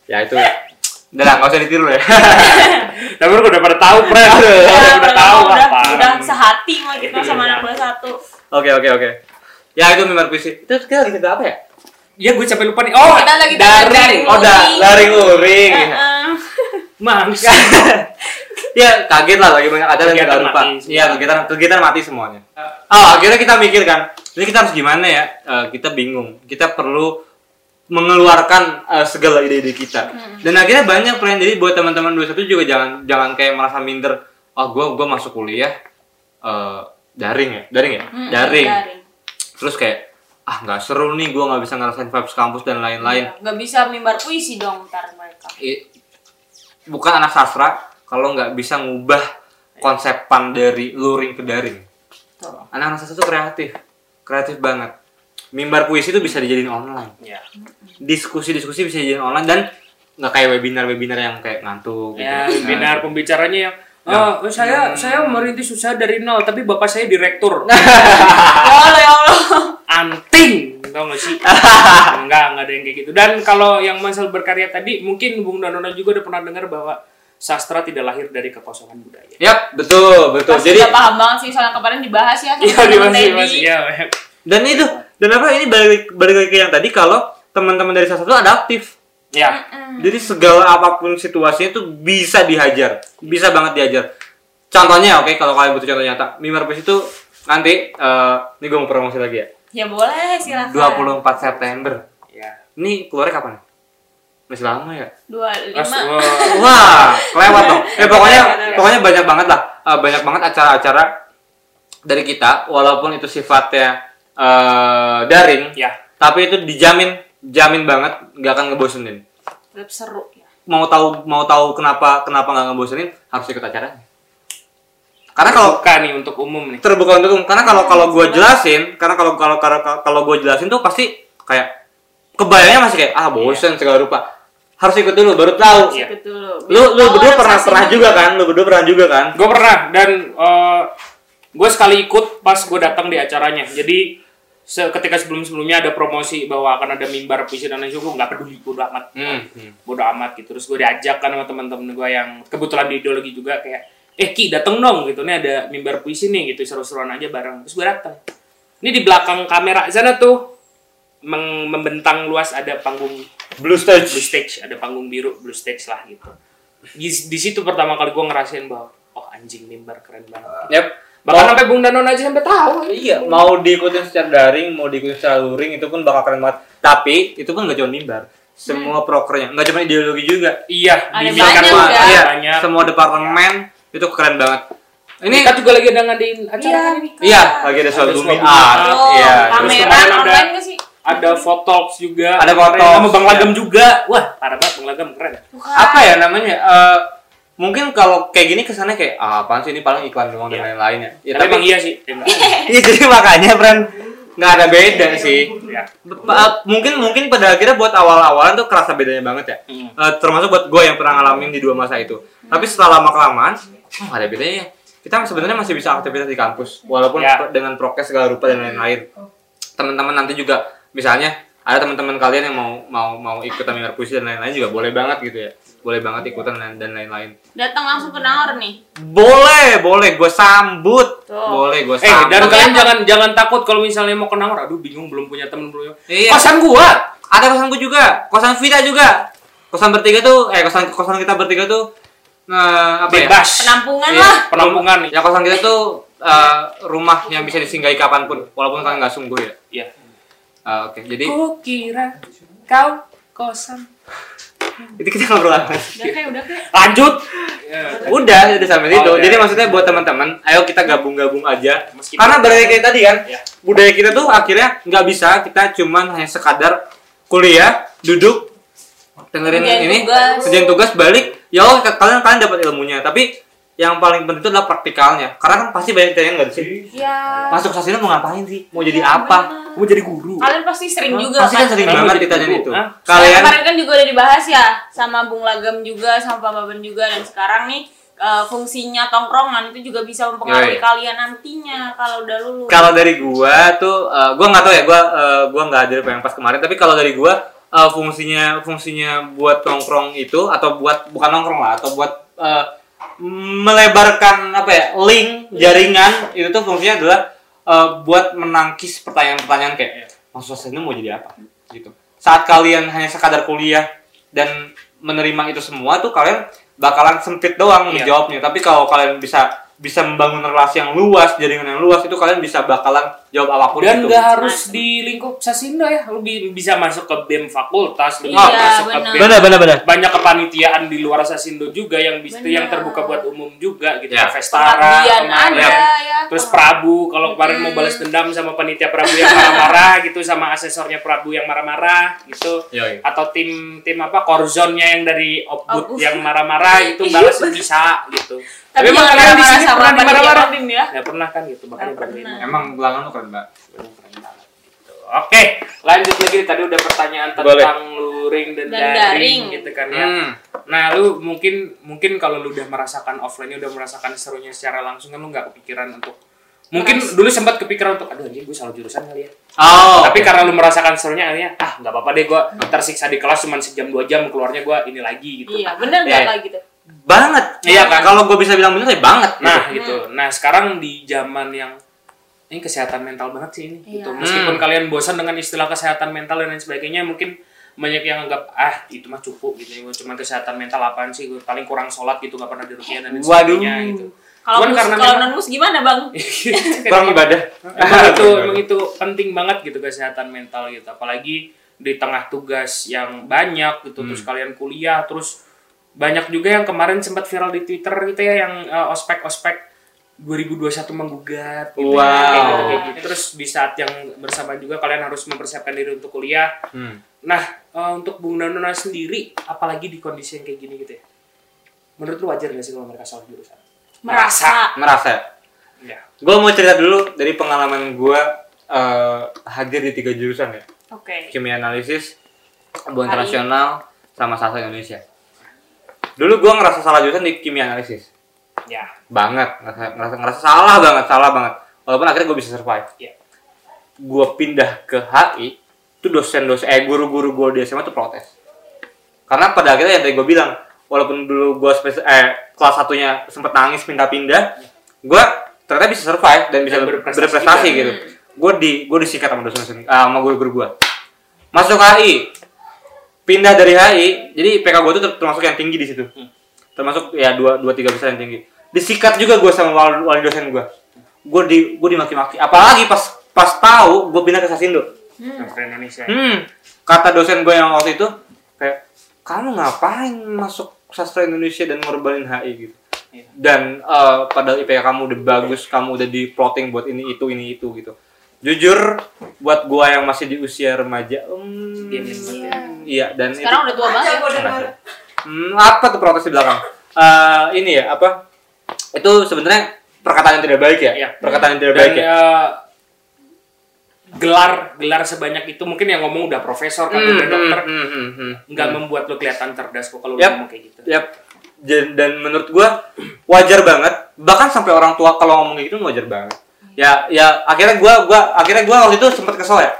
ya itu. Udah lah nggak usah ditiru ya. Tapi lu udah pada tahu friend Ya, udah udah udah, tahu udah, apa udah sehati mah kita sama Iya. anak kelas satu. oke oke oke. Ya itu mimbar puisi. Itu kita lagi cerita apa ya ya gue sampai lupa nih. Oh Kita lagi daring daring. oh da laring uring Eh, eh. mangsa. Ya kaget lah lagi banyak acara yang lupa. iya kegiatan kegiatan mati semuanya. Oh akhirnya kita mikir kan ini kita harus gimana ya? Eh, kita bingung. Kita perlu mengeluarkan eh, segala ide-ide kita. Dan akhirnya banyak friend jadi buat teman-teman 21 juga jangan jangan kayak merasa minder oh gua gua masuk kuliah eh, daring ya? Daring ya? Daring. daring. terus kayak ah nggak seru nih gua nggak bisa ngerasain vibes kampus dan lain-lain Iya, Nggak bisa mimbar puisi dong ntar mereka. Bukan anak sastra kalau nggak bisa ngubah konsepan dari luring ke daring. Anak-anak sastra itu kreatif, kreatif banget. Mimbar puisi itu bisa dijadiin online. ya Diskusi-diskusi bisa dijadiin online dan nggak kayak webinar-webinar yang kayak ngantuk. gitu. ya Nah, webinar pembicaranya yang Ya. "Oh, saya saya merintis usaha dari nol tapi bapak saya direktur Ya Allah ya Allah. Anting tau gak sih enggak enggak ada yang kayak gitu dan kalau yang masalah berkarya tadi mungkin Bung Danona juga udah pernah dengar bahwa sastra tidak lahir dari kekosongan budaya Yap, betul, betul. Pasti Jadi paham banget sih soalnya kemarin dibahas ya sama iya Teddy. masih ya dan itu dan apa ini balik balik lagi ke yang tadi kalau teman-teman dari sastra itu adaptif. ya Jadi segala apa pun situasinya itu bisa dihajar, bisa banget dihajar. Contohnya, oke, kalau kalian butuh contoh nyata, Mimar itu nanti, eh ini gue mau promosi lagi ya, Ya boleh silakan. 24 September. ya Ini keluarnya kapan? Masih lama ya? Dua Mas, lima. wah, Wah, kelewat dong. Eh pokoknya, pokoknya banyak banget lah, Eh, banyak banget acara-acara dari kita, walaupun itu sifatnya eh daring, ya tapi itu dijamin, jamin banget, nggak akan ngebosenin. Tetap seru ya. mau tahu mau tahu kenapa kenapa nggak ngebosenin harus ikut acaranya. Karena kalau Terbuka nih untuk umum nih. terbuka untuk umum. karena kalau kalau gue jelasin karena kalau kalau kalau kalau gue jelasin tuh pasti kayak kebayangnya masih kayak ah bosen segala rupa harus ikut dulu baru tahu Iya. Betul. lu lu Tahu berdua pernah relaksasi pernah juga kan lu berdua pernah juga kan Gue pernah dan gue sekali ikut pas gue datang di acaranya. Jadi se- ketika sebelum-sebelumnya ada promosi bahwa akan ada mimbar puisi dan lain sebagainya, gue nggak peduli, bodo amat. Hmm, hmm. Bodo amat gitu. Terus gue diajak kan sama teman-teman gue yang kebetulan di ideologi juga kayak, eh Ki dateng dong gitu. Ini ada mimbar puisi nih gitu, seru-seruan aja bareng. Terus gue datang. Ini di belakang kamera sana tuh meng- membentang luas ada panggung blue stage blue stage ada panggung biru blue stage lah gitu di, di situ pertama kali gue ngerasain bahwa oh anjing mimbar keren banget Yap. bahkan Mau- sampai Bung Danon aja sampai tahu Iya, mau diikutin secara daring, mau diikutin secara luring itu pun bakal keren banget. Tapi itu pun nggak cuma mimbar, semua prokernya, nggak cuma ideologi juga. iya Ada di banyak juga. Iya, banyak semua departemen itu keren banget. Ini kita juga lagi ada ngadain acara Iya. kan ini iya, lagi ada soal art. bumi Oh, Iya. Terus pameran ada- online gak sih? ada fotox juga Ada. Fotox, sama Bang iya. Lagam juga wah parah banget Bang Lagam keren Bukan. Apa ya namanya? Eh, mungkin kalau kayak gini kesannya kayak ah, apaan sih ini paling iklan doang dan Iya. lain-lain ya. Ya, tapi iya sih Ya. Iya jadi makanya friend nggak ada beda sih. Ya. Mungkin mungkin pada akhirnya buat awal-awalan tuh kerasa bedanya banget ya. Hmm. Eh, termasuk buat gue yang pernah ngalamin di dua masa itu. Tapi setelah lama kelamaan, oh, nggak ada bedanya. Kita sebenarnya masih bisa aktivitas di kampus, walaupun Ya. dengan prokes segala rupa dan lain-lain. Teman-teman nanti juga, misalnya ada teman-teman kalian yang mau mau mau ikutan mimbar puisi dan lain-lain juga boleh banget gitu ya. Boleh banget ikutan dan, dan lain-lain. Datang langsung ke Nangor nih. Boleh, boleh gue sambut. Tuh. Boleh gue Eh sambut. dan Tapi kalian apa? jangan jangan takut kalau misalnya mau ke Nangor aduh bingung belum punya temen belum Iya. kosan gua ada kosanku juga kosan Vita juga kosan bertiga tuh eh kosan kosan kita bertiga tuh nah, apa ya bebas Penampungan Iya. lah. penampungan ya kosan kita tuh eh, rumah yang bisa disinggahi kapan pun walaupun kalian nggak sungguh ya Iya. Eh, oke jadi Ku kira kau kosan. itu kita ngobrol apa Udah kayak udah kayak. Lanjut. udah udah sampai situ Oh, iya. jadi maksudnya buat teman-teman ayo kita gabung-gabung aja Meskipun- karena balik kayak tadi kan Iya. budaya kita tuh akhirnya nggak bisa kita cuman hanya sekadar kuliah duduk dengerin Kerjain ini tugas. kerjain tugas balik ya oh, kalian kalian dapat ilmunya tapi yang paling penting itu adalah praktikalnya karena kan pasti banyak yang nggak sih Ya. masuk sasina mau ngapain sih mau jadi Iya, apa. Mau jadi guru. Kalian pasti sering juga pasti kan sering Kamu banget jadi ditanyain guru, itu Hah? Kalian kemarin kan juga udah dibahas ya sama Bung Lagam juga sama Pak Baban juga dan sekarang nih eh, fungsinya tongkrongan itu juga bisa Yoi. mempengaruhi kalian nantinya kalau udah lulus. kalau dari gua tuh eh, gua nggak tahu ya gua eh, gua nggak hadir yang pas kemarin tapi kalau dari gua eh, fungsinya fungsinya buat nongkrong itu atau buat bukan nongkrong lah atau buat eh, melebarkan apa ya link jaringan itu tuh fungsinya adalah eh, buat menangkis pertanyaan-pertanyaan kayak masuk ini mau jadi apa? Gitu. Saat kalian hanya sekadar kuliah dan menerima itu semua tuh kalian bakalan sempit doang Iya. menjawabnya tapi kalau kalian bisa bisa membangun relasi yang luas jaringan yang luas itu kalian bisa bakalan jawab apa pun Dan nggak harus di lingkup Sasindo ya, lu bi- bisa masuk ke BEM fakultas, lu Iya, bisa masuk ke benar. BEM. benar benar benar Banyak kepanitiaan di luar Sasindo juga yang bisa Benar. yang terbuka buat umum juga gitu. Ya. Festara kemarin. ada ya. Terus Prabu, kalau kemarin mau balas dendam sama panitia Prabu yang marah-marah gitu, sama asesornya Prabu yang marah-marah gitu. Yoi. Atau tim tim apa korzonnya yang dari Opbud Opbud. yang marah-marah itu balas bisa gitu. Tapi emang kalian di marah-marah sini sama pernah? Babim ya. Ya pernah kan gitu, makanya Nggak berlima. pernah. Keren mbak Oke, lanjut lagi tadi udah pertanyaan Boleh. tentang luring dan, Dan daring, daring. gitu kan ya. Hmm. Nah, lu mungkin mungkin kalau lu udah merasakan offline udah merasakan serunya secara langsung kan lu nggak kepikiran untuk mungkin dulu sempat kepikiran untuk aduh anjing gue salah jurusan kali ya. oh Tapi karena lu merasakan serunya akhirnya ah nggak apa-apa deh gue tersiksa di kelas cuma sejam dua jam keluarnya gue ini lagi gitu. Iya, bener Iya. nggak kayak gitu? banget Iya kan? kalau gue bisa bilang bener ya banget Nah, gitu. gitu. Nah, sekarang di zaman yang ini kesehatan mental banget sih ini. Iya. Gitu. Meskipun Hmm. kalian bosan dengan istilah kesehatan mental dan lain sebagainya, mungkin banyak yang anggap ah itu mah cukup gitu. Cuma kesehatan mental apaan sih? Gue paling kurang sholat gitu, nggak pernah dirukiah dan lain Waduh. sebagainya gitu. Kalau Cuman mus, karena kalau non mus gimana bang? kurang ibadah emang itu emang itu penting banget gitu kesehatan mental gitu apalagi di tengah tugas yang banyak gitu terus Hmm. kalian kuliah terus banyak juga yang kemarin sempat viral di Twitter gitu ya yang eh, ospek-ospek 2021 menggugat gitu Wow. ya, kayak gitu, kayak gitu. terus di saat yang bersama juga kalian harus mempersiapkan diri untuk kuliah Hmm. Nah, eh, untuk Bung Danona sendiri, apalagi di kondisi yang kayak gini gitu ya, menurut lu wajar gak sih kalau mereka salah jurusan? Merasa. merasa Ya. gue mau cerita dulu dari pengalaman gue eh, hadir di tiga jurusan ya Oke. kimia analisis hubungan internasional sama sastra Indonesia dulu gue ngerasa salah jurusan di kimia analisis Ya. banget. Ngerasa, ngerasa, salah banget salah banget. Walaupun akhirnya gue bisa survive. Iya. gue pindah ke HI itu dosen-dosen eh guru-guru gue di SMA tuh protes. Karena pada akhirnya yang tadi gue bilang walaupun dulu gue spes- eh, kelas satunya sempet nangis pindah-pindah gue ternyata bisa survive dan bisa Dan ber- berprestasi berprestasi gitu. Gue di gue disikat sama dosen-dosen ah, sama guru-guru gue masuk HI pindah dari HI jadi PK gue tuh ter- termasuk yang tinggi di situ. Termasuk ya dua dua tiga besar yang tinggi disikat juga gue sama wali, wali dosen gue gue di gue dimaki-maki apalagi pas pas tahu gue pindah ke Sasindo Sastra Indonesia. hmm kata dosen gue yang waktu itu kayak kamu ngapain masuk sastra Indonesia dan ngorbanin HI gitu Iya. dan eh, padahal IPK kamu udah bagus kamu udah di plotting buat ini itu ini itu gitu jujur buat gua yang masih di usia remaja hmm, Diamin banget ya. iya dan Sekarang udah tua banget. Hmm, apa tuh protes di belakang? Eh, ini ya, apa? Itu sebenarnya perkataan yang tidak baik ya? Iya. Perkataan yang tidak Dan baik ya? eh, gelar gelar sebanyak itu mungkin yang ngomong udah profesor kan udah dokter hmm, hmm, hmm. nggak membuat lo kelihatan cerdas kok kalau lo Yap. ngomong kayak gitu. Yap. Dan, dan menurut gua wajar banget. Bahkan sampai orang tua kalau ngomong kayak gitu wajar banget. Ya, ya akhirnya gua gua akhirnya gua waktu itu sempat kesel ya.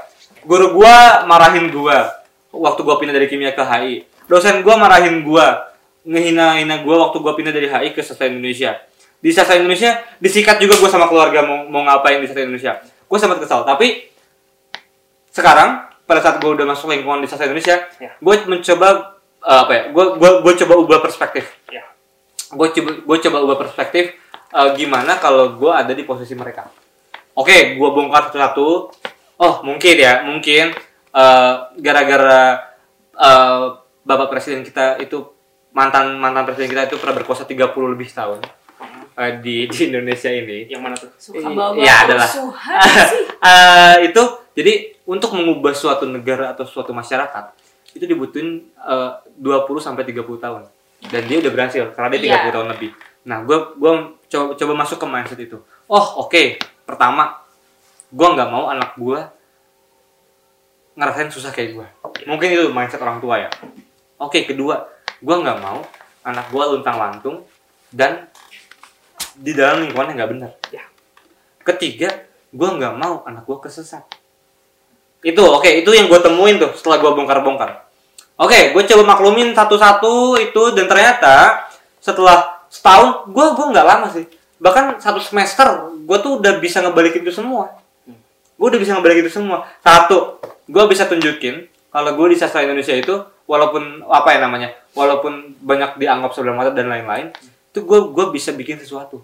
Guru gua marahin gua waktu gua pindah dari kimia ke HI. Dosen gua marahin gua ngehina-hina gua waktu gua pindah dari HI ke sastra Indonesia. Di sastra Indonesia disikat juga gua sama keluarga mau mau ngapain di sastra Indonesia. Gua sempat kesal, tapi sekarang pada saat gue udah masuk lingkungan di sastra Indonesia, Ya. gue mencoba uh, apa ya? Gue gue gue coba ubah perspektif. Ya. Gue coba gue coba ubah perspektif uh, gimana kalau gue ada di posisi mereka. Oke, gue bongkar satu-satu. Oh mungkin ya, mungkin uh, gara-gara uh, bapak presiden kita itu mantan mantan presiden kita itu pernah berkuasa 30 lebih tahun uh, di di Indonesia ini. Yang mana tuh? Suka Iya, bawa iya, adalah. Eh, itu jadi untuk mengubah suatu negara atau suatu masyarakat itu dibutuhin eh, 20 sampai 30 tahun. Dan dia udah berhasil karena dia 30 Iya. tahun lebih. Nah, gue gua coba coba masuk ke mindset itu. Oh, oke. Pertama, gue nggak mau anak gue ngerasain susah kayak gue. Mungkin itu mindset orang tua ya. Oke, kedua, gue nggak mau anak gue luntang lantung dan di dalam lingkungan yang nggak benar. Ya. Ketiga, gue nggak mau anak gue kesesat. Itu oke, itu yang gue temuin tuh setelah gue bongkar-bongkar. Oke, gue coba maklumin satu-satu itu dan ternyata setelah setahun, gue gue nggak lama sih. Bahkan satu semester, gue tuh udah bisa ngebalikin itu semua. Gue udah bisa ngebalikin itu semua. Satu, gue bisa tunjukin kalau gue di sastra Indonesia itu walaupun apa ya namanya, walaupun banyak dianggap sebelah mata dan lain-lain, itu gue gue bisa bikin sesuatu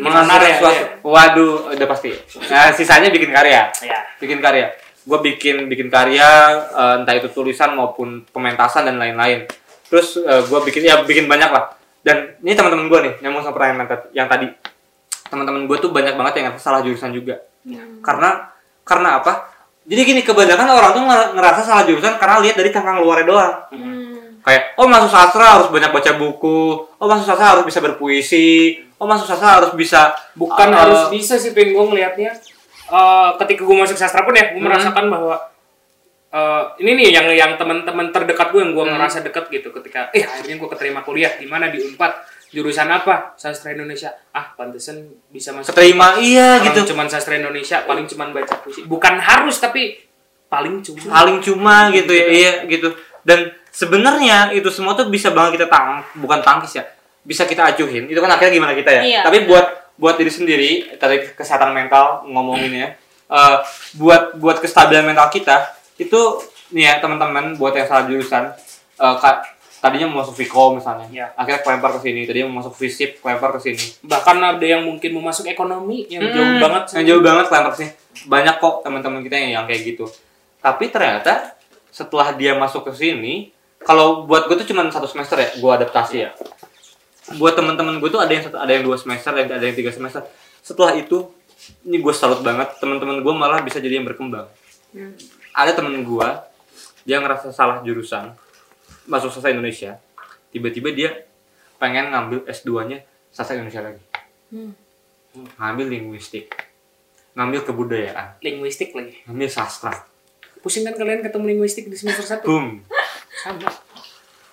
Menghasilkan. Karya, sesuatu. Waduh, udah pasti. Nah, sisanya bikin karya. Ya. Bikin karya. Gue bikin bikin karya eh, entah itu tulisan maupun pementasan dan lain-lain. Terus gue bikin ya bikin banyak lah. Dan ini teman-teman gue nih nyambung sama pertanyaan yang tadi-. Teman-teman gue tuh banyak banget yang salah jurusan juga. Karena karena apa? Jadi gini kebanyakan orang tuh nger- ngerasa salah jurusan karena lihat dari cangkang luarnya doang Hmm. Kayak oh masuk sastra harus banyak baca buku. Oh masuk sastra harus bisa berpuisi. Oh masuk sastra harus bisa Bukan uh, harus bisa sih pin. Gue ngelihatnya. Eh, ketika gue masuk sastra pun ya, gue merasakan bahwa eh, ini nih yang yang teman-teman terdekat gue yang gue ngerasa dekat gitu. Ketika eh akhirnya gue keterima kuliah. Di mana di Unpad jurusan apa? Sastra Indonesia. Ah pantesan bisa masuk. Keterima iya Orang gitu. cuman sastra Indonesia paling cuman baca puisi. Bukan harus tapi paling cuma. Paling cuma gitu ya iya gitu. Dan sebenarnya itu semua tuh bisa banget kita tang bukan tangkis ya. Bisa kita acuhin. Itu kan akhirnya gimana kita ya? Iya. tapi buat buat diri sendiri tadi kesehatan mental ngomongin ya. Eh, buat buat kestabilan mental kita itu nih ya teman-teman buat yang salah jurusan eh, ka- tadinya mau masuk Viko misalnya. Iya. akhirnya kelempar ke sini tadinya mau masuk Visip kelempar ke sini. Bahkan ada yang mungkin mau masuk ekonomi yang jauh Hmm, banget yang jauh banget kelempar sih. Banyak kok teman-teman kita yang, yang kayak gitu. Tapi ternyata setelah dia masuk ke sini kalau buat gue tuh cuma satu semester ya gue adaptasi ya. Buat teman-teman gue tuh ada yang satu ada yang dua semester ada yang, ada yang tiga semester. Setelah itu ini gue salut banget teman-teman gue malah bisa jadi yang berkembang. Ada temen gua dia ngerasa salah jurusan masuk sastra Indonesia tiba-tiba dia pengen ngambil S2-nya sastra Indonesia lagi. Hmm. ngambil linguistik. Ngambil kebudayaan. Linguistik lagi. ngambil sastra. Pusing kan kalian ketemu linguistik di semester 1? boom.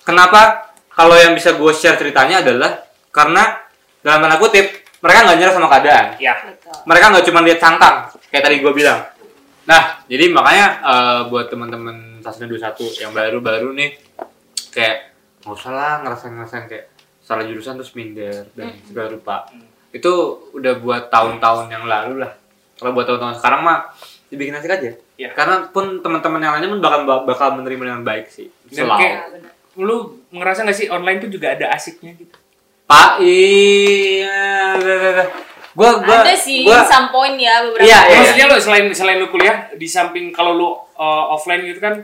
Kenapa? Kalau yang bisa gue share ceritanya adalah karena dalam tanda kutip mereka nggak nyerah sama keadaan. Ya. Betul. mereka nggak cuma lihat cangkang kayak tadi gue bilang. Nah jadi makanya eh, buat teman-teman sastra 21 yang baru-baru nih kayak nggak usah lah ngerasain ngerasain kayak salah jurusan terus minder dan segala rupa. Itu udah buat tahun-tahun yang lalu lah. Kalau buat tahun-tahun sekarang mah dibikin asik aja. Iya. karena pun teman-teman yang lainnya pun bakal bakal menerima dengan baik sih Dan selalu kayak lu ngerasa gak sih online tuh juga ada asiknya gitu? Pak, iya, gua gua Ada sih gua, some point ya beberapa. Iya, iya. Maksudnya lu selain selain lu kuliah di samping kalau lu uh, offline gitu kan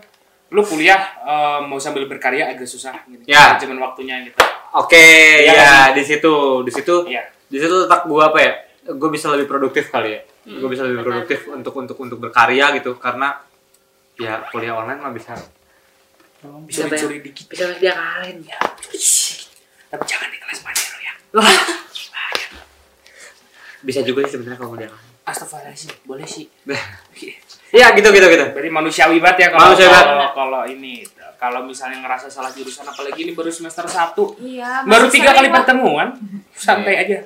lu kuliah uh, mau sambil berkarya agak susah gitu. Ya. Cuman waktunya gitu. Oke, Iya ya kan? di situ, di situ, Iya. di situ letak gua apa ya? Gue bisa lebih produktif kali ya. Gue bisa lebih produktif untuk untuk untuk berkarya gitu karena ya kuliah online mah bisa Bisa dicuri dikit. bisa dia kalian ya. Tapi jangan di kelas mana lo ya. Bisa juga sih sebenarnya kalau kuliah online. Astagfirullahaladzim, boleh sih. Iya gitu gitu gitu. Berarti manusiawi banget ya kalau kalau, kalau ini kalau misalnya ngerasa salah jurusan apalagi ini baru semester 1 Iya. baru tiga kali pertemuan santai aja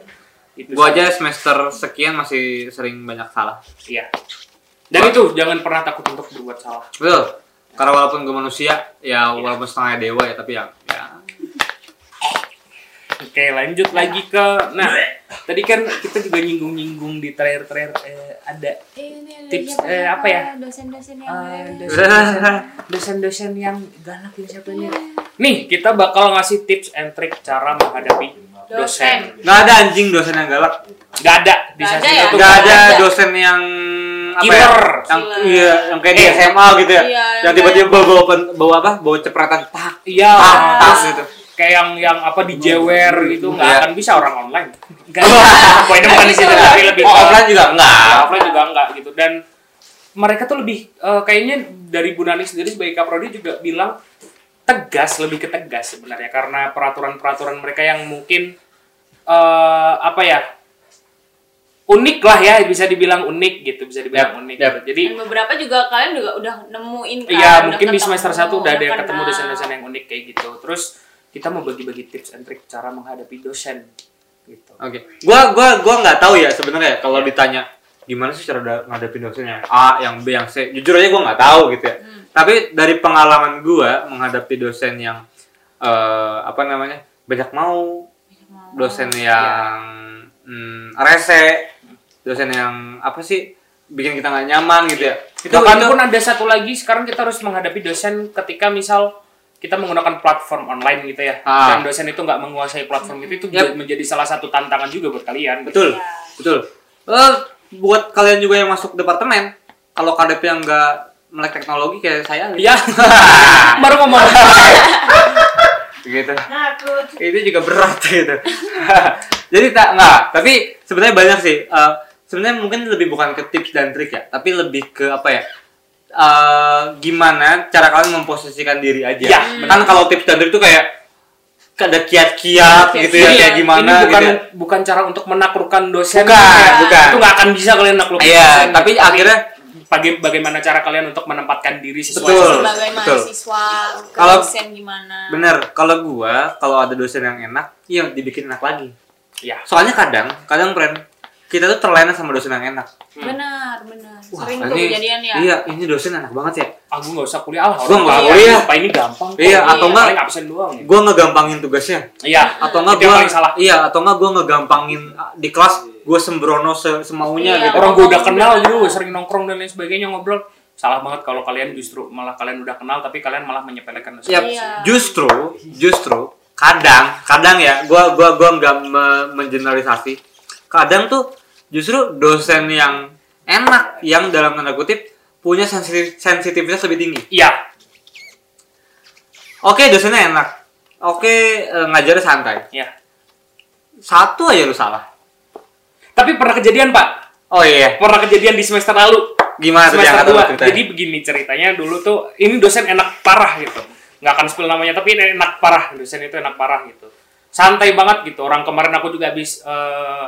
itu Gua aja semester sekian masih sering banyak salah. iya dan itu jangan pernah takut untuk berbuat salah Betul. Karena walaupun gue manusia, ya walaupun setengah dewa ya, tapi ya, ya oke lanjut lagi ke nah tadi kan kita juga nyinggung-nyinggung di terakhir-terakhir eh, ada Ini ada Tips, siapa eh, apa ya? Dosen-dosen yang eh, dosen-dosen yang galak ini siapa nih nih kita bakal ngasih tips and trick cara menghadapi dosen Dosen. nggak ada anjing dosen yang galak. nggak ada di sesi ya? itu Nggak ada. dosen yang ya? Yang Killer. iya, yang kayak di Eh. SMA gitu ya. Iya, yang yang tiba-tiba bawa, bawa apa? Bawa cepretan tak. iya terus gitu. kayak yang yang apa di jewer gitu nggak Iya. akan bisa orang online nggak poinnya bukan di situ tapi lebih Oh, offline juga enggak. Nah, offline juga enggak gitu dan mereka tuh lebih eh, kayaknya dari Bu Nani sendiri sebagai kaprodi juga bilang tegas lebih ke tegas sebenarnya karena peraturan-peraturan mereka yang mungkin eh, apa ya unik lah ya bisa dibilang unik gitu bisa dibilang Yap, unik gitu. jadi Dan beberapa juga kalian juga udah nemuin kan. Iya, mungkin di semester 1 udah ada yang ketemu dosen-dosen yang unik kayak gitu. Terus kita mau bagi-bagi tips and trick cara menghadapi dosen gitu. Oke. Gua gua gua nggak tahu ya sebenarnya kalau ditanya gimana sih cara da- ngadepin dosennya A, yang B, yang C. Jujur aja gua nggak tahu gitu ya. Tapi dari pengalaman gua menghadapi dosen yang eh, apa namanya? banyak mau, dosen yang hmm, rese, dosen yang apa sih bikin kita nggak nyaman gitu ya. Itu Bahkan itu pun ada satu lagi sekarang kita harus menghadapi dosen ketika misal kita menggunakan platform online gitu ya Ah. dan dosen itu nggak menguasai platform itu itu Yap. menjadi salah satu tantangan juga buat kalian gitu. betul. Iya. Betul. Eh, buat kalian juga yang masuk departemen, kalau KDP yang nggak melek teknologi kayak saya Iya. Baru ngomong. gitu itu juga berat gitu jadi tak nggak tapi sebenarnya banyak sih Eh, sebenarnya mungkin lebih bukan ke tips dan trik ya tapi lebih ke apa ya Eh, gimana cara kalian memposisikan diri aja Ya, kan kalau tips dan trik itu kayak ada kiat-kiat gitu ya kayak gimana ini bukan gitu ya. bukan cara untuk menaklukkan dosen Bukan, Kayak, bukan. itu nggak akan bisa kalian naklukin Iya, dosen. tapi akhirnya- baga- bagaimana cara kalian untuk menempatkan diri sesuai Betul. dengan- Sebagai betul. mahasiswa, ke Kalau- dosen gimana? bener kalau gua kalau ada dosen yang enak iya dibikin enak lagi ya soalnya kadang kadang friend kita tuh terlena sama dosen yang enak Benar, benar. Wah, Sering tuh ini- kejadian ya. iya ini dosen enak banget ya aku nggak usah kuliah lah Gua orang nggak tahu kuliah. apa ini gampang kok. Iya, atau nggak- paling absen doang ya. gue ngegampangin tugasnya iya atau enggak gue paling salah iya atau enggak gue ngegampangin ah, di kelas gue sembrono se- semaunya Iya. gitu orang gue udah kenal gitu kenal. sering nongkrong dan lain sebagainya ngobrol salah banget kalau kalian justru malah kalian udah kenal tapi kalian malah menyepelekan dosen ya Iya. justru justru kadang kadang ya gue gua gua nggak me- mengeneralisasi kadang tuh justru dosen yang enak yang dalam tanda kutip punya sensitif sensitivitas lebih tinggi. Iya. Oke dosennya enak. Oke eh, ngajarnya santai. Iya. Satu aja lu salah. Tapi pernah kejadian pak? Oh iya. Pernah kejadian di semester lalu. Gimana semester dua. Jadi begini ceritanya dulu tuh ini dosen enak parah gitu. Nggak akan spill namanya tapi ini enak parah. Dosen itu enak parah gitu. Santai banget gitu. Orang kemarin aku juga habis eh,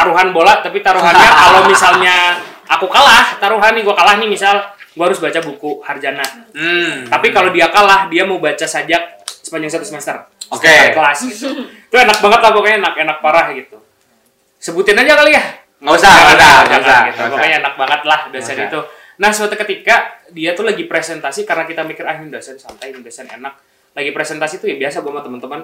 taruhan bola tapi taruhannya kalau misalnya aku kalah taruhan nih gue kalah nih misal gue harus baca buku Harjana. Hmm. Tapi kalau dia kalah dia mau baca sajak sepanjang satu semester. Oke. Sekali kelas gitu. itu enak banget lah pokoknya enak enak parah gitu. Sebutin aja kali ya. Nggak usah, nggak usah, nggak usah, gitu. usah. Pokoknya enak banget lah dosen itu. Nah, suatu ketika dia tuh lagi presentasi karena kita mikir ah ini dosen santai, ini dosen enak. Lagi presentasi tuh ya biasa gue sama teman-teman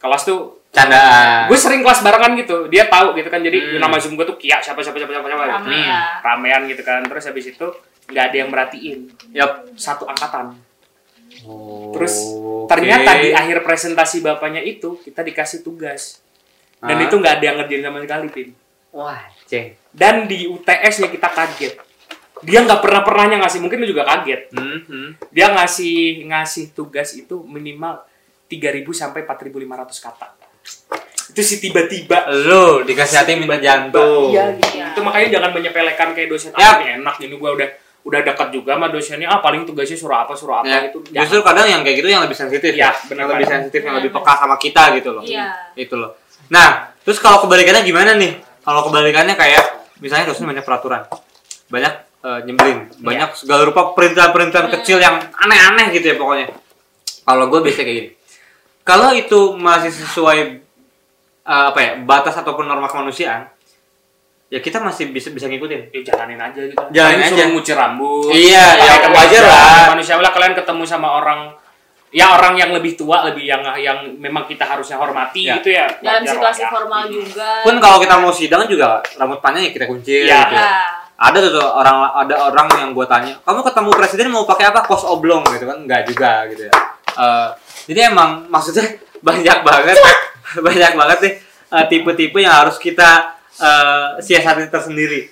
kelas tuh Candaan. gue sering kelas barengan gitu. Dia tahu gitu kan. Jadi Hmm. nama Zoom gue tuh Kia siapa siapa siapa siapa siapa. Rame Hmm. ya. Ramean gitu kan. Terus habis itu nggak ada yang merhatiin. Yup. Satu angkatan. Oh, Terus oke. ternyata di akhir presentasi bapaknya itu kita dikasih tugas. Dan itu nggak ada yang ngerjain sama sekali, Pin. Wah, ceng. Dan di UTS ya kita kaget. Dia nggak pernah pernahnya ngasih, mungkin lu juga kaget. Hmm, hmm. Dia ngasih ngasih tugas itu minimal 3000 sampai 4500 kata. Itu sih tiba-tiba. Lu dikasih hati minta jantung. Iya, gitu. Iya. Itu makanya jangan menyepelekan kayak dosen Yap. ah, ini enak ini gua udah udah dekat juga sama dosennya ah paling tugasnya suruh apa suruh apa Ya, itu justru kadang yang kayak gitu yang lebih sensitif Iya, ya, benar yang lebih sensitif yang lebih peka sama kita gitu loh. Iya. Itu loh. Nah, terus kalau kebalikannya gimana nih? Kalau kebalikannya kayak misalnya dosen banyak peraturan, banyak eh, nyebelin, banyak segala rupa perintilan-perintilan kecil yang aneh-aneh gitu ya pokoknya. Kalau gue biasanya kayak gini. Kalau itu masih sesuai eh, apa ya batas ataupun norma kemanusiaan, ya kita masih bisa bisa ngikutin. ya jalanin aja gitu Jalanin Kalian aja. suruh ngucir rambut Iya, ya, wajar lah. manusiawi lah kalian ketemu sama orang ya orang yang lebih tua lebih yang yang memang kita harusnya hormati Ya. gitu ya Dalam situasi ya. formal juga. Pun kalau kita mau sidang juga rambut panjang ya kita kunci Iya. gitu. Ya. ada tuh, tuh orang ada orang yang gue tanya kamu ketemu presiden mau pakai apa kos oblong gitu kan nggak juga gitu ya Eh, jadi emang maksudnya banyak banget banyak banget nih eh, tipe-tipe yang harus kita eh, siasati tersendiri.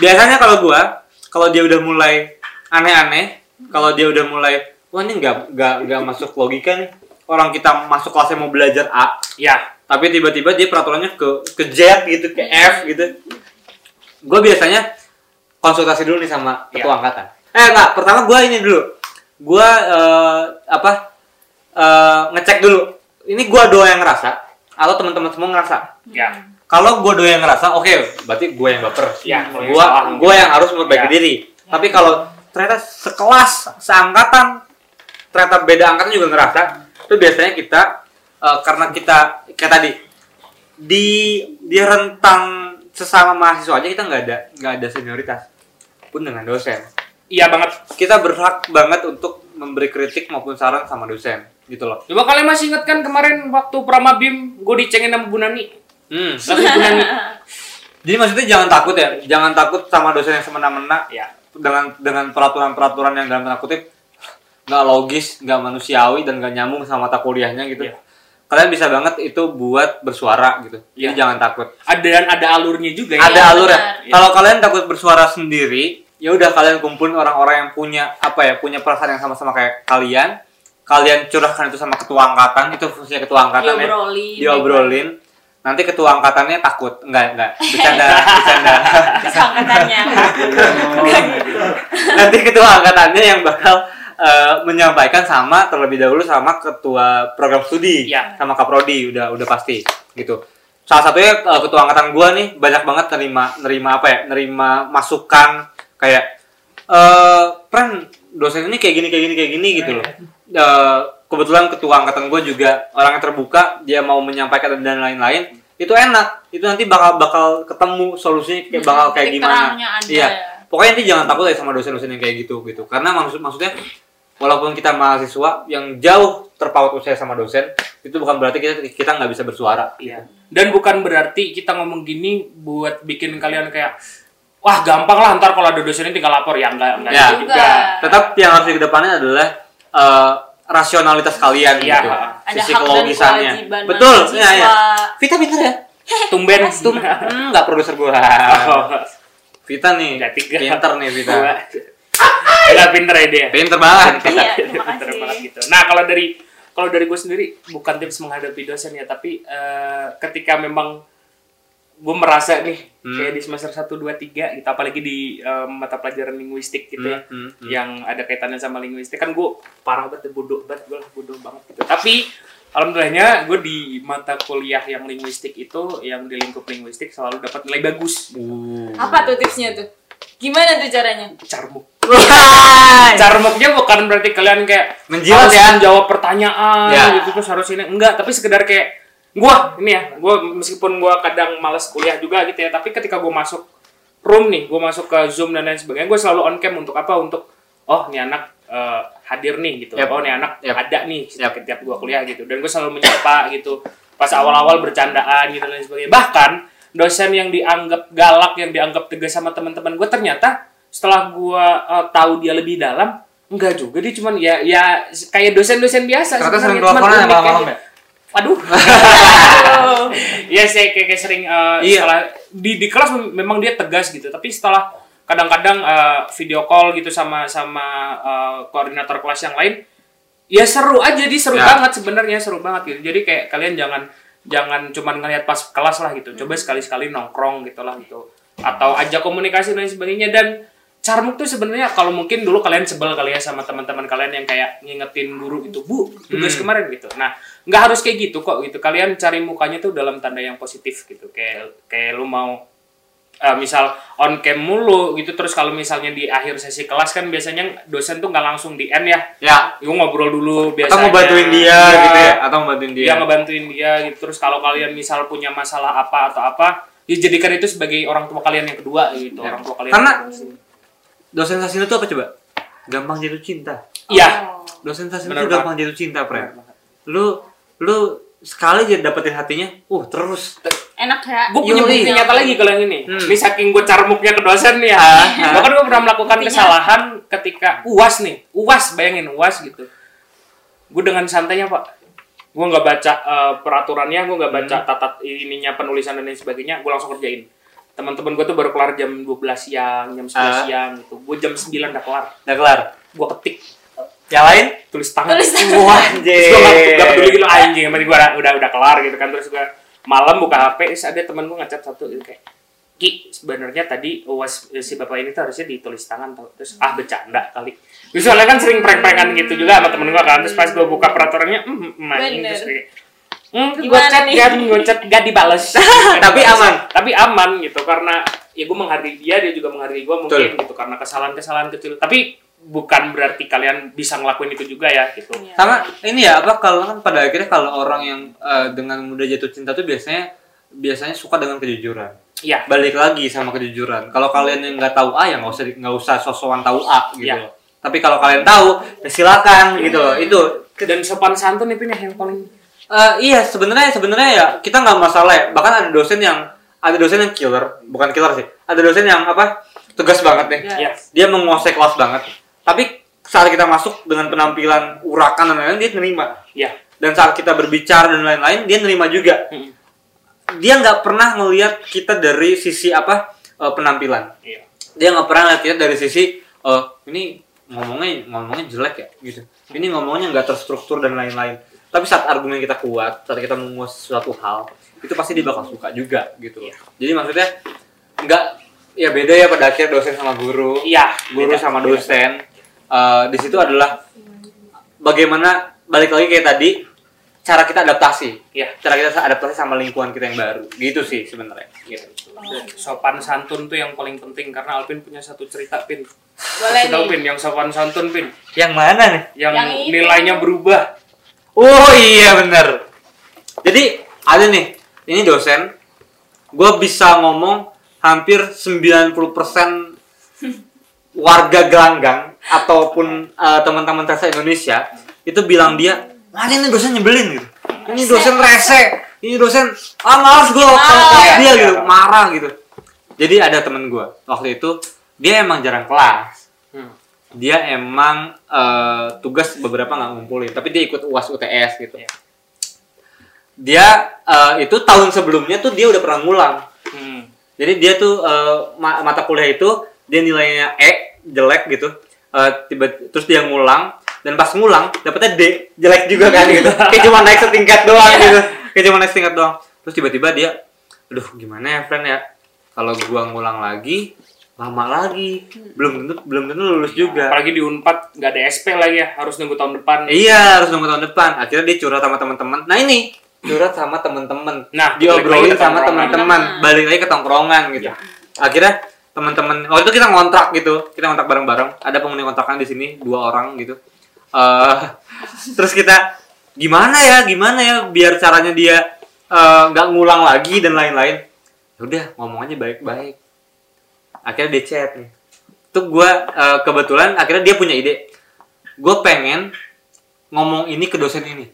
Biasanya kalau gue kalau dia udah mulai aneh-aneh kalau dia udah mulai wah ini nggak nggak nggak masuk logika nih. Orang kita masuk kelasnya mau belajar A. Ya. Tapi tiba-tiba dia peraturannya ke ke Z gitu ke F gitu. Gue biasanya konsultasi dulu nih sama ketua Iya. angkatan. Eh enggak pertama gue ini dulu. Gue eh, apa eh, ngecek dulu. Ini gue doang yang ngerasa atau teman-teman semua ngerasa? Ya. Kalau gue doang yang ngerasa oke berarti gue yang baper. Ya, gue gue yang harus memperbaiki Ya. diri. Tapi kalau ternyata sekelas seangkatan ternyata beda angkatan juga ngerasa itu biasanya kita eh, karena kita kayak tadi di di rentang sesama mahasiswa aja kita nggak ada nggak ada senioritas pun dengan dosen. Iya banget. Kita berhak banget untuk memberi kritik maupun saran sama dosen gitu loh coba kalian masih ingat kan kemarin waktu Pramabim gue dicengin sama Bu Nani hmm. Bu Nani jadi maksudnya jangan takut ya jangan takut sama dosen yang semena-mena ya dengan dengan peraturan-peraturan yang dalam tanda kutip nggak logis, nggak manusiawi dan nggak nyambung sama mata kuliahnya gitu. Iya. Kalian bisa banget itu buat bersuara gitu. Jadi Iya. jangan takut. ada dan ada alurnya juga ya Ada alur ya. benar. Kalau kalian takut bersuara sendiri, ya udah kalian kumpulin orang-orang yang punya apa ya, punya perasaan yang sama-sama kayak kalian. Kalian curahkan itu sama ketua angkatan, itu fungsinya ketua angkatan ya. Diobrolin. Diobrolin. Nanti ketua angkatannya takut. Enggak, enggak. Bercanda, bercanda. Kesangkatannya. nanti ketua angkatannya yang bakal eh, menyampaikan sama terlebih dahulu sama ketua program studi Iya. sama kaprodi udah udah pasti gitu salah satunya eh, ketua angkatan gua nih banyak banget nerima nerima apa ya nerima masukan kayak eh pren dosen ini kayak gini kayak gini kayak gini gitu loh Eh, kebetulan ketua angkatan gue juga orang yang terbuka dia mau menyampaikan dan lain-lain itu enak itu nanti bakal bakal ketemu solusinya kayak bakal kayak gimana iya ya. pokoknya nanti jangan takut ya sama dosen-dosen yang kayak gitu gitu karena maksud maksudnya walaupun kita mahasiswa yang jauh terpaut usia sama dosen itu bukan berarti kita kita nggak bisa bersuara Iya. Dan bukan berarti kita ngomong gini buat bikin kalian kayak wah gampang lah ntar kalau ada dosennya tinggal lapor ya enggak enggak Ya. gitu juga. Enggak. tetap yang harus dikedepankan adalah eh, rasionalitas kalian Iya. gitu Ada sisi kelogisannya betul mahasiswa. ya, ya. Vita pinter ya Tumben Tum, hmm, nggak produser gua Oh, Vita nih nggak. pinter nih Vita. Enggak pinter ya dia. pinter banget Iya, Pinter terima kasih. banget gitu. Nah, kalau dari kalau dari gue sendiri bukan tips menghadapi dosen ya, tapi eh, ketika memang gue merasa nih Hmm. kayak di semester 1 2 3 gitu apalagi di eh, mata pelajaran linguistik gitu ya. Hmm, hmm, hmm. Yang ada kaitannya sama linguistik kan gue parah banget bodoh banget gue lah bodoh banget gitu. Tapi alhamdulillahnya gue di mata kuliah yang linguistik itu yang di lingkup linguistik selalu dapat nilai bagus. Uh. Apa tuh tipsnya tuh? Gimana tuh caranya? Carmuk. Wah. Carmuknya bukan berarti kalian kayak Menjilat ya? menjawab pertanyaan Ya. gitu terus harus ini enggak, tapi sekedar kayak gua ini ya, gua meskipun gua kadang males kuliah juga gitu ya, tapi ketika gua masuk room nih, gua masuk ke Zoom dan lain sebagainya, gua selalu on cam untuk apa? Untuk oh, nih anak eh, hadir nih gitu. Yap. Oh, nih anak Yap. ada nih Yap. setiap gua kuliah gitu. Dan gua selalu menyapa gitu. Pas awal-awal bercandaan gitu dan lain sebagainya. Bahkan dosen yang dianggap galak, yang dianggap tegas sama teman-teman gue ternyata setelah gua eh, tahu dia lebih dalam enggak juga dia cuman ya ya kayak dosen-dosen biasa Ternyata sering teleponan ya malam-malam ya? Waduh. Iya saya kayak, kayak sering eh, Iya. setelah di di kelas mem- memang dia tegas gitu, tapi setelah kadang-kadang eh, video call gitu sama sama eh, koordinator kelas yang lain, ya seru aja di seru Ya. banget sebenarnya seru banget gitu. Jadi kayak kalian jangan jangan cuman ngeliat pas kelas lah gitu. Coba sekali-sekali nongkrong gitu lah gitu. Atau ajak komunikasi dan sebagainya dan Carmuk tuh sebenarnya kalau mungkin dulu kalian sebel kali ya sama teman-teman kalian yang kayak ngingetin guru itu bu tugas Hmm. kemarin gitu. Nah nggak harus kayak gitu kok gitu. Kalian cari mukanya tuh dalam tanda yang positif gitu. Kayak kayak lu mau eh, misal on cam mulu gitu terus kalau misalnya di akhir sesi kelas kan biasanya dosen tuh nggak langsung di end ya. Ya. Gue ngobrol dulu biasanya. Atau mau bantuin dia Iya, gitu ya? Atau mau bantuin dia? Dia ngebantuin dia gitu. Terus kalau kalian misal punya masalah apa atau apa, ya jadikan itu sebagai orang tua kalian yang kedua gitu. Ya. Orang tua kalian. Karena-. Dosen sasina itu apa coba? Gampang jatuh cinta. Iya. Oh. Dosen Bener itu gampang jatuh cinta, Pre. Lu lu sekali aja dapetin hatinya, uh terus. Enak ya. Gue punya bukti nyata lagi kalau yang ini. Hmm. Ini saking gue carmuknya ke dosen nih ya. Ah, Bahkan gue pernah melakukan Buktinya. kesalahan ketika uas nih, uas bayangin uas gitu. Gue dengan santainya pak, gue nggak baca eh, peraturannya, gue nggak baca Hmm. tatat ininya penulisan dan lain sebagainya, gue langsung kerjain. Teman-teman gue tuh baru kelar jam 12 siang, jam 11 Ah. siang gitu. Gue jam 9 udah kelar. Udah kelar. Gue ketik Yang lain? tulis tangan. Tulis tangan. Wah, Terus gue gak, gak peduli gitu anjing, yang gue udah, udah, kelar gitu kan. Terus gue malam buka HP, terus ada temen gue ngechat satu gitu kayak, Ki, sebenarnya tadi uas si bapak ini tuh harusnya ditulis tangan tau. Terus ah bercanda kali. Terus soalnya kan sering prank-prankan gitu juga sama temen gue kan. Terus pas gue buka peraturannya, hmm, hmm, anjing Bener. terus kayak, Hmm, gue chat gak, gue chat gak dibales. Tapi aman. Tapi aman gitu karena ya gue menghargai dia, dia juga menghargai gue mungkin gitu karena kesalahan-kesalahan kecil. Tapi bukan berarti kalian bisa ngelakuin itu juga ya gitu. Iya. Sama ini ya apa kalau kan pada akhirnya kalau orang yang eh, dengan mudah jatuh cinta tuh biasanya biasanya suka dengan kejujuran. Iya. Balik lagi sama kejujuran. Kalau kalian yang nggak tahu A ya nggak usah nggak usah sosokan tahu A gitu. Iya. loh. Tapi kalau kalian tahu ya silakan gitu loh. Itu Dan sopan santun itu nih yang paling Eh, iya sebenarnya sebenarnya ya kita nggak masalah ya. Bahkan ada dosen yang ada dosen yang killer, bukan killer sih. Ada dosen yang apa tegas banget nih. Iya. ya. Dia menguasai kelas banget. Tapi saat kita masuk dengan penampilan urakan dan lain-lain dia nerima. Ya. Dan saat kita berbicara dan lain-lain dia nerima juga. Mm. Dia nggak pernah ngelihat kita dari sisi apa eh, penampilan. Iya. Dia nggak pernah ngeliat kita dari sisi eh ini ngomongnya ngomongnya jelek ya gitu. Ini ngomongnya nggak terstruktur dan lain-lain. Tapi saat argumen kita kuat, saat kita menguasai suatu hal, itu pasti dia bakal suka juga gitu. Iya. Jadi maksudnya nggak ya beda ya pada akhirnya dosen sama guru Iya, guru beda. sama dosen Eh, di situ adalah bagaimana balik lagi kayak tadi cara kita adaptasi Iya. cara kita adaptasi sama lingkungan kita yang baru gitu sih sebenarnya gitu Sopan santun tuh yang paling penting karena Alvin punya satu cerita Pin. Boleh Kasih tahu nih. Pin yang sopan santun Pin, yang mana nih yang, Yang itu. nilainya berubah. oh iya bener jadi ada nih ini dosen gue bisa ngomong hampir 90% warga gelanggang ataupun eh, teman-teman terasa Indonesia itu bilang dia mana ini dosen nyebelin gitu. Ini dosen rese ini dosen ah males gue Ah, dia iya. gitu marah gitu. Jadi ada temen gue waktu itu dia emang jarang kelas. Hmm. dia emang eh, tugas beberapa nggak ngumpulin tapi dia ikut uas UTS gitu. Iya. dia eh, itu tahun sebelumnya tuh dia udah pernah ngulang. Hmm. jadi dia tuh eh, ma- mata kuliah itu dia nilainya E jelek gitu Eh, tiba terus dia ngulang dan pas ngulang dapetnya D jelek juga kan gitu. Kayak cuma naik setingkat doang gitu. Kayak cuma naik setingkat doang. Terus tiba-tiba dia aduh gimana ya friend ya? Kalau gua ngulang lagi lama lagi. Belum tentu belum tentu lulus juga. apalagi di Unpad nggak ada SP lagi ya harus nunggu tahun depan. Iya harus nunggu tahun depan. Akhirnya dia curhat sama teman-teman. Nah ini curhat sama teman-teman. Nah, diobrolin sama teman-teman. Balik lagi ke tongkrongan gitu. Akhirnya teman-teman. Waktu itu kita ngontrak gitu. Kita ngontrak bareng-bareng. Ada penghuni kontrakan di sini dua orang gitu. Eh terus kita gimana ya? Gimana ya? Biar caranya dia eh, nggak ngulang lagi dan lain-lain. Ya udah ngomong aja baik-baik. Akhirnya dia chat nih. Tuh gue kebetulan akhirnya dia punya ide. Gue pengen ngomong ini ke dosen ini.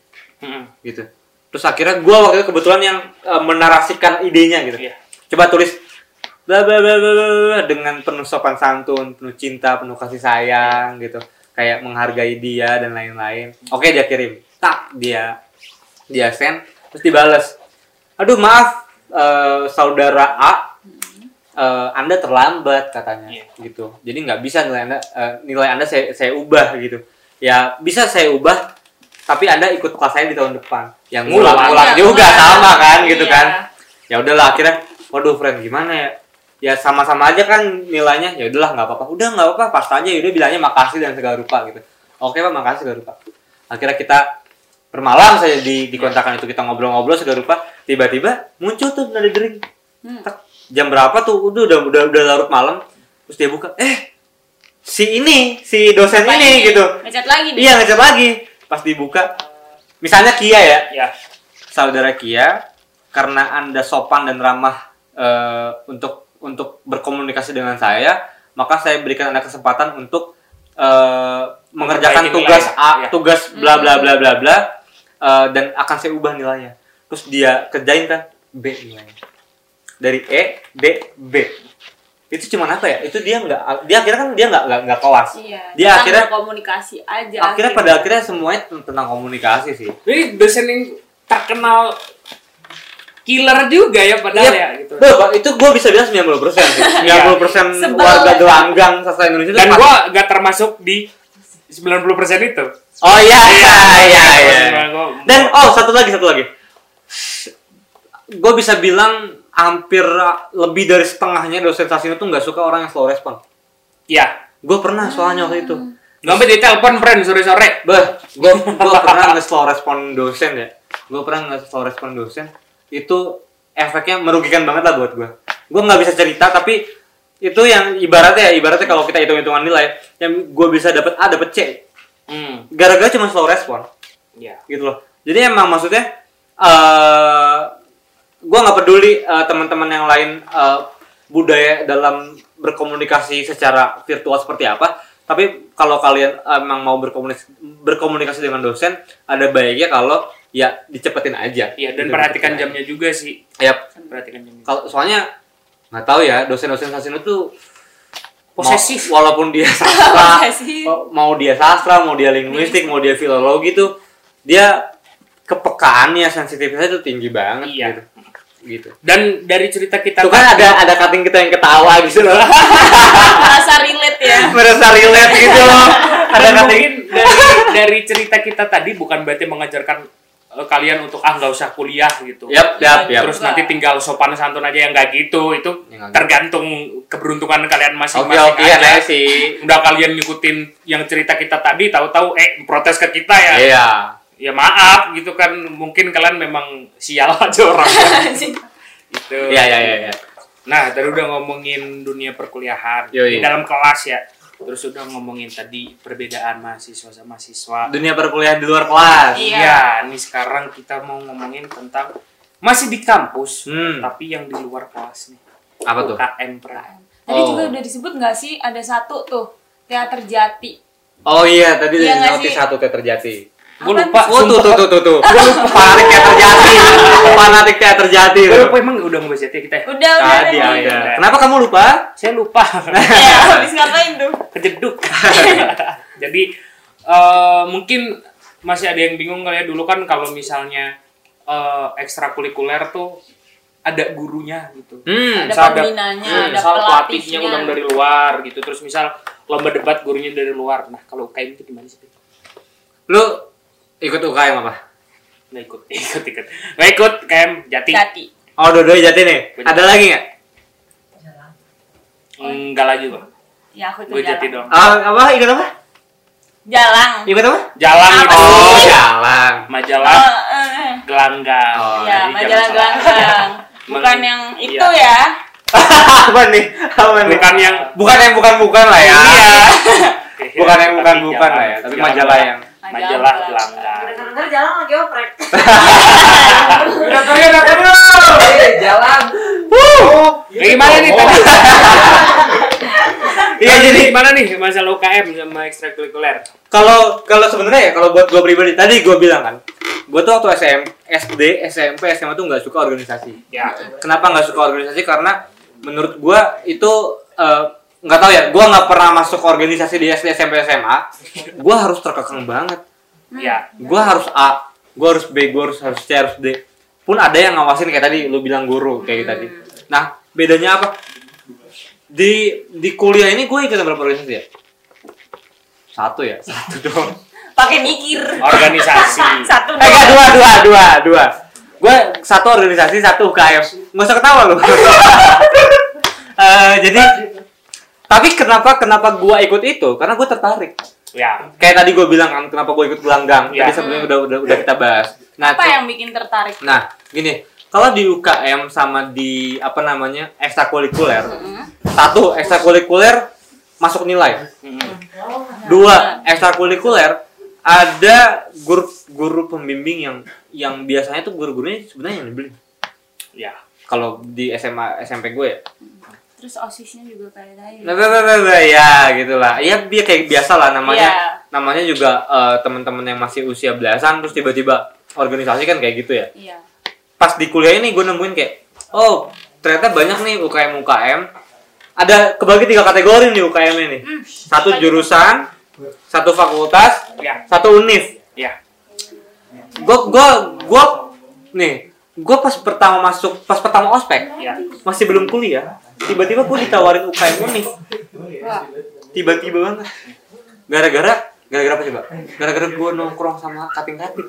Gitu. Terus akhirnya gue waktu itu kebetulan yang eh, menarasikan idenya gitu. Iya. coba tulis bla bla bla bla dengan penuh sopan santun penuh cinta penuh kasih sayang gitu. Kayak menghargai dia dan lain-lain. Oke dia kirim. Tak dia dia send terus dibales. Aduh maaf eh, saudara A eh, anda terlambat katanya. Iya. gitu. Jadi nggak bisa nilai anda eh, nilai anda saya saya ubah gitu. Ya bisa saya ubah tapi anda ikut kelas saya di tahun depan. Yang Ngulang. ngulang-ngulang Iya, juga sama kan gitu Iya. kan. Ya udahlah akhirnya waduh friend gimana ya ya sama-sama aja kan nilainya. Ya udahlah nggak apa-apa. Udah nggak apa-apa. Pas aja. Udah bilangnya makasih dan segala rupa gitu. Oke pak makasih segala rupa. Akhirnya kita bermalam saja di di kontrakan itu. Kita ngobrol-ngobrol segala rupa. Tiba-tiba muncul tuh nada dering. Tak, jam berapa tuh? Udah udah udah, udah larut malam. Terus dia buka eh si ini si dosen Apa ini gitu. Ngechat lagi nih. iya ngecat lagi. Pas dibuka misalnya Kia ya. Ya saudara Kia karena anda sopan dan ramah eh, untuk untuk berkomunikasi dengan saya maka saya berikan anda kesempatan untuk eh, mengerjakan Memperbaiki tugas nilai. A Ya. tugas bla bla bla bla bla eh, dan akan saya ubah nilainya terus dia kerjain kan B nilainya dari E B B itu cuma apa ya itu dia nggak dia akhirnya kan dia nggak nggak nggak kelas Iya. dia akhirnya komunikasi aja. akhirnya pada akhirnya semuanya tentang komunikasi sih Jadi dosen yang terkenal killer juga ya padahal Iya, ya gitu. Duh, itu gue bisa bilang 90 persen sih. 90 persen Sebel warga gelanggang sastra Indonesia Dan gua gak termasuk di 90% itu. Oh iya iya iya iya. Gua- Dan oh satu lagi satu lagi. Gue bisa bilang hampir lebih dari setengahnya dosen sastra itu nggak suka orang yang slow respon. Iya. Gue pernah soalnya waktu itu. Gak sampai ditelepon friend sore-sore. Bah, gue gue pernah nge-slow respon dosen ya. Gue pernah nge-slow respon dosen. Itu efeknya merugikan banget lah buat gue. Gue nggak bisa cerita tapi itu yang ibaratnya ya ibaratnya kalau kita hitung hitungan nilai yang gue bisa dapat A dapat C Hmm. gara-gara cuma slow respon Iya. gitu loh jadi emang maksudnya eh gue nggak peduli eh, teman-teman yang lain eh, budaya dalam berkomunikasi secara virtual seperti apa tapi kalau kalian emang mau berkomunikasi berkomunikasi dengan dosen ada baiknya kalau ya dicepetin aja Iya, dan Gitu, perhatikan dicepetin jamnya juga sih. aja. Yap. Perhatikan jamnya. kalau soalnya nggak tahu ya dosen-dosen sasino tuh Posesif. mau- walaupun dia sastra mau dia sastra mau dia linguistik mau dia filologi tuh dia kepekaannya sensitivitasnya tuh tinggi banget Iya. gitu gitu Dan dari cerita kita tuh kan ada ada cutting kita yang ketawa gitu loh Merasa relate ya. merasa relate gitu loh ada dan cutting mungkin dari dari cerita kita tadi bukan berarti mengajarkan kalian untuk ah nggak usah kuliah gitu. yap yap yap Terus nanti tinggal sopan santun aja yang nggak gitu. Itu Ya, gitu. tergantung keberuntungan kalian masing-masing oke aja. ya sih Udah kalian ngikutin yang cerita kita tadi, tahu-tahu eh protes ke kita ya. iya Ya maaf gitu kan. Mungkin kalian memang sial aja orang. gitu. iya iya iya iya. Nah, tadi udah ngomongin dunia perkuliahan Yoi. di dalam kelas ya. Terus udah ngomongin tadi perbedaan mahasiswa sama mahasiswa. dunia perkuliahan di luar kelas Iya. Iya, ini sekarang kita mau ngomongin tentang masih di kampus, Hmm. tapi yang di luar kelas nih. apa tuh UKM pra. Tadi Oh. juga udah disebut nggak sih ada satu tuh teater jati. oh iya tadi Iya notis sih? satu teh terjadi Gue lupa. Oh tuh tuh tuh tuh tuh. Fanatik teater jati. Fanatik teater jati. Gue lupa emang udah ngebahas jati kita ya? Udah udah. Tadi udah. ada. Udah. Kenapa kamu lupa? Saya lupa. Ya, habis ngapain tuh? Kejeduk. Jadi eh, mungkin masih ada yang bingung kali ya dulu kan kalau misalnya eh, ekstrakurikuler tuh ada gurunya gitu. Hmm. Ada Misal pembinanya, hmm, ada misal pelatihnya pelatihnya. undang dari luar gitu. Terus misal lomba debat gurunya dari luar. Nah, kalau UKM itu gimana sih? Lu ikut UKM apa? Nggak ikut, ikut, ikut. Nggak ikut, KM Jati. Jati. Oh, dua-duanya jati nih. Gua Ada lagi nggak? Enggak lagi bang. Ya aku ikut Gue jati dong. Ah, apa? Ikut apa? Jalang. Ikut apa? Jalan Apa itu. Oh, sih? jalan. Majalah Oh, eh. gelanggang. Oh, ya, majalah gelanggang. Bukan yang iya. itu ya. apa nih? Apa nih? Bukan yang bukan yang bukan-bukan lah ya. Iya. Bukan yang Tapi bukan-bukan jangan- lah ya, tapi jangan majalah lah. yang majalah gelanggang. Dengar jalan lagi oprek. Daftarnya daftar Jalan. Ya, gimana nih tadi? Iya jadi gimana nih masalah UKM sama ekstrakurikuler? kalau kalau sebenarnya ya kalau buat gue pribadi tadi gue bilang kan gue tuh waktu SM, SD, SMP, SMA tuh nggak suka organisasi. Ya. Kenapa nggak suka organisasi? Karena menurut gue itu eh, nggak tahu ya. Gue nggak pernah masuk organisasi di SD, SMP, SMA. Gue harus terkekang banget. Ya. Gue harus A, gue harus B, gue harus harus C, harus D. Pun ada yang ngawasin kayak tadi lu bilang guru kayak tadi. Nah bedanya apa? Di di kuliah ini gue ikutan berapa organisasi ya? Satu ya, satu doang. Pakai mikir. Organisasi. Satu Eh enggak, dua, dua, dua, dua. Gue satu organisasi, satu UKM. Nggak usah ketawa lu. Eh, jadi, tapi kenapa kenapa gue ikut itu? Karena gue tertarik. Ya. Kayak tadi gue bilang kan, kenapa gue ikut gelanggang. Ya. Tadi sebenarnya udah, udah udah kita bahas. Nah, Apa yang bikin tertarik? nah, gini. Kalau di UKM sama di apa namanya ekstrakurikuler, satu ekstrakurikuler masuk nilai. Mm. Dua, ekstrakurikuler ada guru guru pembimbing yang yang biasanya tuh guru-gurunya sebenarnya yang dibeli. Ya. Kalau di SMA SMP gue ya. Terus osisnya juga kayak. Nah, nah, nah, nah, nah, ya gitulah. Ya biar kayak biasa lah namanya. Iya. Namanya juga eh, teman-teman yang masih usia belasan terus tiba-tiba organisasi kan kayak gitu ya. Iya. Pas di kuliah ini gue nemuin kayak oh, ternyata banyak nih UKM UKM. Ada kebagi tiga kategori nih UKM ini. Satu jurusan, satu fakultas, Ya. satu univ. Ya. Gua gua gua nih, gua pas pertama masuk, pas pertama ospek, Ya. masih belum kuliah, tiba-tiba gua ditawarin UKM. Wah. Tiba-tiba banget. Gara-gara gara-gara apa coba? Gara-gara gua nongkrong sama kating-kating.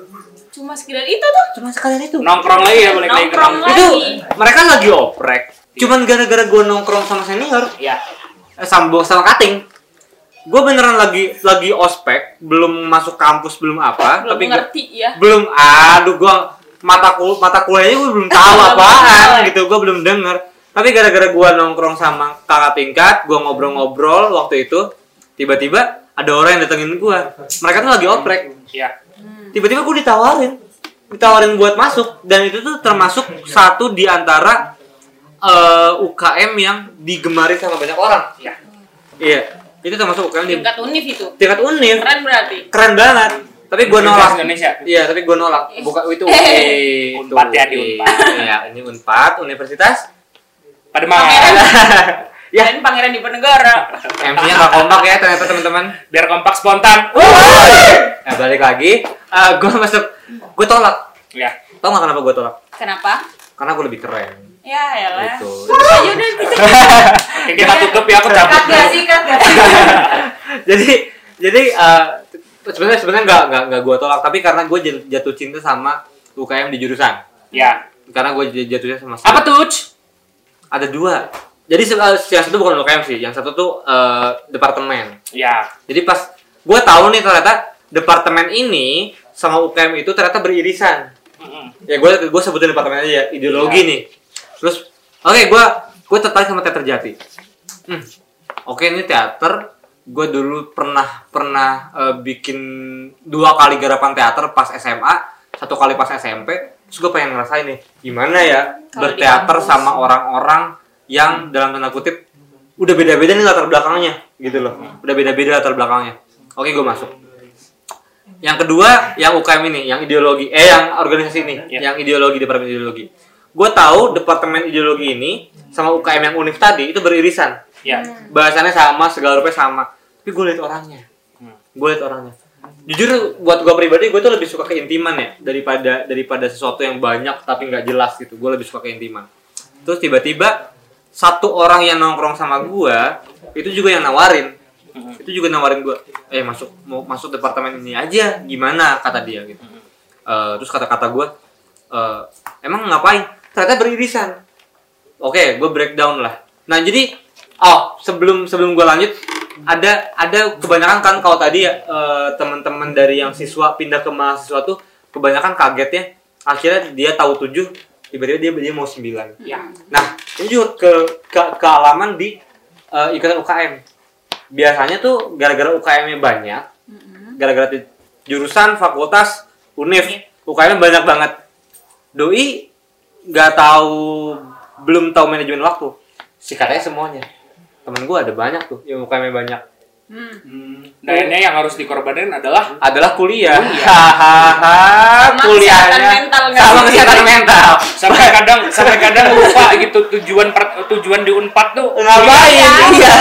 Cuma sekedar itu tuh. Cuma sekalian itu. Nongkrong lagi ya balik lagi ke Nongkrong nongkrong. Itu lagi. mereka lagi oprek. Cuman gara-gara gua nongkrong sama senior, Ya. eh, sama sama kating. Gue beneran lagi lagi ospek, belum masuk kampus, belum apa, Belum tapi gua- ngerti ya. belum aduh gua mata kul mata kuliahnya gue belum tahu apaan tahu. gitu gue belum denger tapi gara-gara gua nongkrong sama kakak tingkat gua ngobrol-ngobrol waktu itu tiba-tiba ada orang yang datengin gua mereka tuh lagi oprek Ya. tiba-tiba gue ditawarin ditawarin buat masuk dan itu tuh termasuk satu di antara eh, UKM yang digemari sama banyak orang Ya. iya itu termasuk UKM di Tingkat univ itu. tingkat univ Keren berarti. keren banget tapi gue nolak Indonesia. iya tapi gue nolak bukan itu Eh. UI Unpad ya, di Unpad. iya ini unpad universitas mana? ya Dan pangeran Diponegoro. MC-nya nggak kompak ya ternyata teman-teman Biar kompak spontan. nah balik lagi gue masuk gue tolak Ya. tau nggak kenapa gue tolak Kenapa? karena gue lebih keren Ya. Gitu. Ayo udah gitu. Oke, kita tutup ya aku cabut. Sih, jadi jadi eh, sebenarnya sebenarnya nggak nggak nggak gue tolak tapi karena gue jatuh cinta sama UKM di jurusan Ya. karena gue jatuh cinta sama Apa tuh? ada dua jadi eh, yang satu bukan UKM sih yang satu tuh eh, departemen Ya. Jadi pas gue tahu nih ternyata departemen ini sama UKM itu ternyata beririsan. Ya gue gue sebutin departemen aja ya, ideologi Iya. nih. Terus oke gue gue tertarik sama teater jati. Hmm, Oke ini teater. Gue dulu pernah pernah eh, bikin dua kali garapan teater pas SMA, satu kali pas SMP. Terus gue pengen ngerasain nih gimana ya di berteater sama orang-orang yang dalam tanda kutip udah beda-beda nih latar belakangnya gitu loh. Udah beda-beda latar belakangnya. Oke gue masuk. Yang kedua yang UKM ini yang ideologi eh yang organisasi ini Ya. yang ideologi departemen ideologi. Gue tahu departemen ideologi ini sama UKM yang univ tadi itu beririsan Ya. bahasannya sama segala rupa sama. Tapi gue lihat orangnya. Hmm. gue lihat orangnya. Jujur buat gue pribadi gue tuh lebih suka keintiman ya daripada daripada sesuatu yang banyak tapi nggak jelas gitu. Gue lebih suka keintiman. Terus tiba-tiba satu orang yang nongkrong sama gue itu juga yang nawarin. Mm-mm. itu juga nawarin gue eh masuk mau masuk departemen ini aja gimana? kata dia gitu. Eh, terus kata-kata gue eh, emang ngapain? Ternyata beririsan. Oke gue breakdown lah. Nah jadi oh sebelum sebelum gue lanjut ada ada kebanyakan kan kalau tadi ya eh, teman-teman dari yang siswa pindah ke mahasiswa tuh kebanyakan kaget ya akhirnya dia tahu tujuh tiba-tiba dia dia mau sembilan Ya. Nah, ini juga ke, ke kealaman di eh, ikatan UKM. Biasanya tuh gara-gara UKM-nya banyak, gara-gara jurusan, fakultas, univ, UKM-nya banyak banget. Doi nggak tahu, belum tahu manajemen waktu. Sikatnya semuanya. Temen gue ada banyak tuh yang UKM-nya banyak. Hmm. Nah, ini yang harus dikorbanin adalah Adalah kuliah. Kuliah. Hahaha, Sama kuliahnya kesehatan mental nggak sama sih? kesehatan mental. sampai kadang sampai kadang lupa gitu tujuan per- tujuan di Unpad tuh ngapain Iya. iya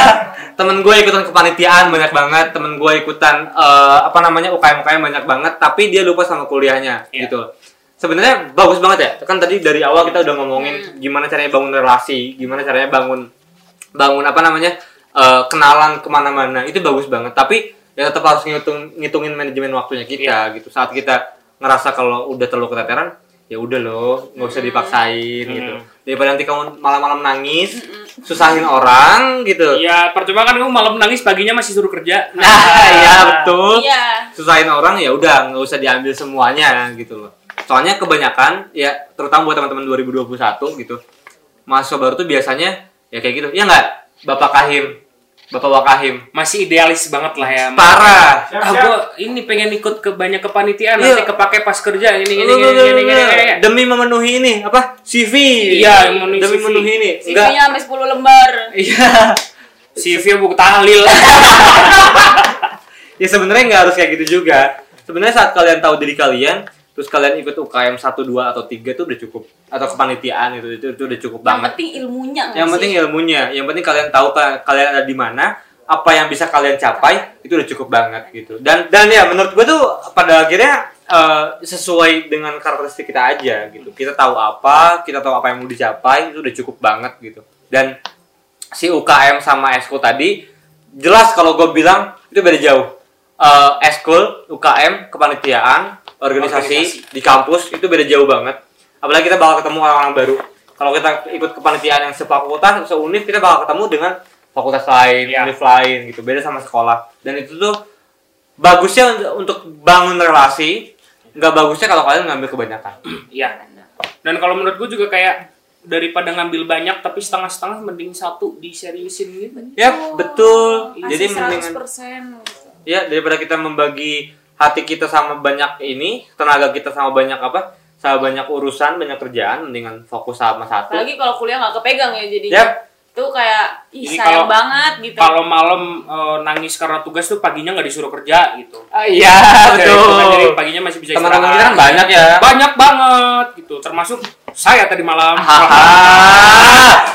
temen gue ikutan kepanitiaan banyak banget temen gue ikutan eh, apa namanya UKM UKM banyak banget tapi dia lupa sama kuliahnya Iya. gitu sebenarnya bagus banget ya kan tadi dari awal kita udah ngomongin gimana caranya bangun relasi gimana caranya bangun bangun apa namanya eh, kenalan ke mana-mana. Itu bagus banget. Tapi ya tetap harus ngitung ngitungin manajemen waktunya kita gitu. Saat kita ngerasa kalau udah terlalu keteteran ya udah loh nggak usah dipaksain gitu. Daripada nanti kamu malam-malam nangis susahin orang gitu. Ya percuma kan kamu malam nangis paginya masih suruh kerja. Nah ya betul. Iya. susahin orang ya udah nggak usah diambil semuanya gitu loh. Soalnya kebanyakan ya terutama buat teman-teman 2021 gitu mahasiswa baru tuh biasanya ya kayak gitu. Ya nggak? Bapak kahim. Bapak wakahim. Masih idealis banget lah ya parah. Ah gua ini pengen ikut ke banyak kepanitiaan. Iya. nanti kepake pas kerja. Ini ini ini ini, ini, ini, ini. demi memenuhi ini apa? CV Iya, memenuhi demi CV. memenuhi ini. Enggak CV-nya sampai 10 lembar. iya. CV buku tahlil ya sebenarnya nggak harus kayak gitu juga. Sebenarnya saat kalian tahu diri kalian terus kalian ikut UKM 1, 2 atau 3 itu udah cukup. Atau kepanitiaan itu itu, itu udah cukup Yang banget. penting ilmunya yang sih? penting ilmunya. Yang penting kalian tahu ka- kalian ada di mana apa yang bisa kalian capai itu udah cukup banget gitu. Dan dan ya menurut gue tuh pada akhirnya eh, sesuai dengan karakteristik kita aja gitu. Kita tahu apa kita tahu apa yang mau dicapai itu udah cukup banget gitu. Dan si UKM sama Esko tadi jelas kalau gue bilang itu beda jauh. Eh Eskul UKM kepanitiaan organisasi, Organisasi. di kampus itu beda jauh banget apalagi kita bakal ketemu orang-orang baru kalau kita ikut kepanitiaan yang sefakultas seuniv kita bakal ketemu dengan fakultas lain Iya. univ lain gitu beda sama sekolah dan itu tuh bagusnya untuk, untuk bangun relasi nggak bagusnya kalau kalian ngambil kebanyakan Iya. Dan kalau menurut gue juga kayak daripada ngambil banyak tapi setengah-setengah mending satu diseriusin gitu. ya betul jadi Kasih mendingan 100%. ya daripada kita membagi hati kita sama banyak ini tenaga kita sama banyak apa sama banyak urusan banyak kerjaan mendingan fokus sama satu Apalagi kalau kuliah nggak kepegang ya jadinya. Yap. Itu kayak ih Jadi sayang kalau- banget gitu. Kalau malam eh, nangis karena tugas tuh paginya nggak disuruh kerja gitu. Ah, iya Kayak gitu kan, jadi betul paginya masih bisa teman-teman istirahat. kita kan banyak ya Banyak banget gitu. Termasuk saya tadi malam. Hahaha.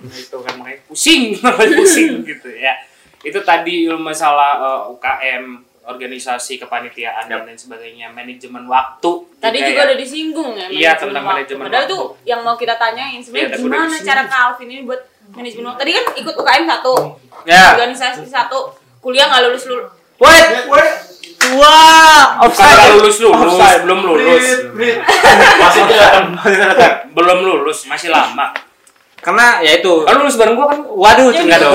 Nah, itu kan makanya pusing, pusing gitu ya. Itu tadi masalah eh, UKM, organisasi kepanitiaan dan lain sebagainya, manajemen waktu. Tadi juga juga ya. udah disinggung ya Iya, manajemen tentang waktu. manajemen Padahal waktu. tuh yang mau kita tanyain sebenarnya udah gimana cara Kak Alvin ini buat manajemen waktu. Tadi kan ikut UKM satu, ya organisasi satu, kuliah nggak lulus lulus. wait wah Bukan offside nggak lulus lulus, Offside. belum lulus, belum lulus, masih lama. karena ya itu Kan lulus bareng gua kan. waduh enggak dong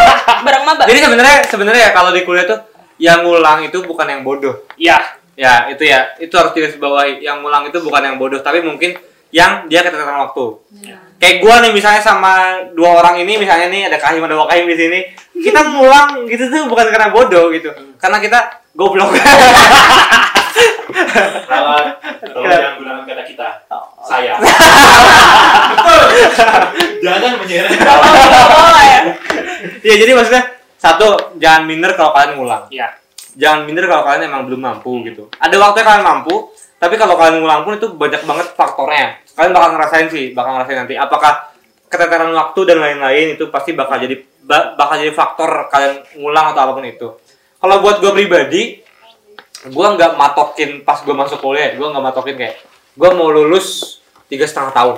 Bareng maba. jadi sebenarnya sebenarnya ya kalau di kuliah tuh yang ngulang itu bukan yang bodoh Iya, Ya, itu ya. Itu harus digarisbawahi. Yang ngulang itu bukan yang bodoh, tapi mungkin yang dia keteteran waktu. Kayak gua nih misalnya sama dua orang ini misalnya nih ada Kahim ada Wakahim di sini. Kita ngulang gitu tuh bukan karena bodoh gitu. Karena kita goblok. Kalau yang gunakan kata kita, saya. Jangan menyerah. Oh ya. ya, jadi maksudnya satu, jangan minder kalau kalian ngulang. iya. Jangan minder kalau kalian emang belum mampu gitu. Ada waktunya kalian mampu, tapi kalau kalian ngulang pun itu banyak banget faktornya. Kalian bakal ngerasain sih, bakal ngerasain nanti. Apakah keteteran waktu dan lain-lain itu pasti bakal jadi ba- bakal jadi faktor kalian ngulang atau apa pun itu. Kalau buat gue pribadi, gue nggak matokin pas gue masuk kuliah, gue nggak matokin kayak gue mau lulus tiga setengah tahun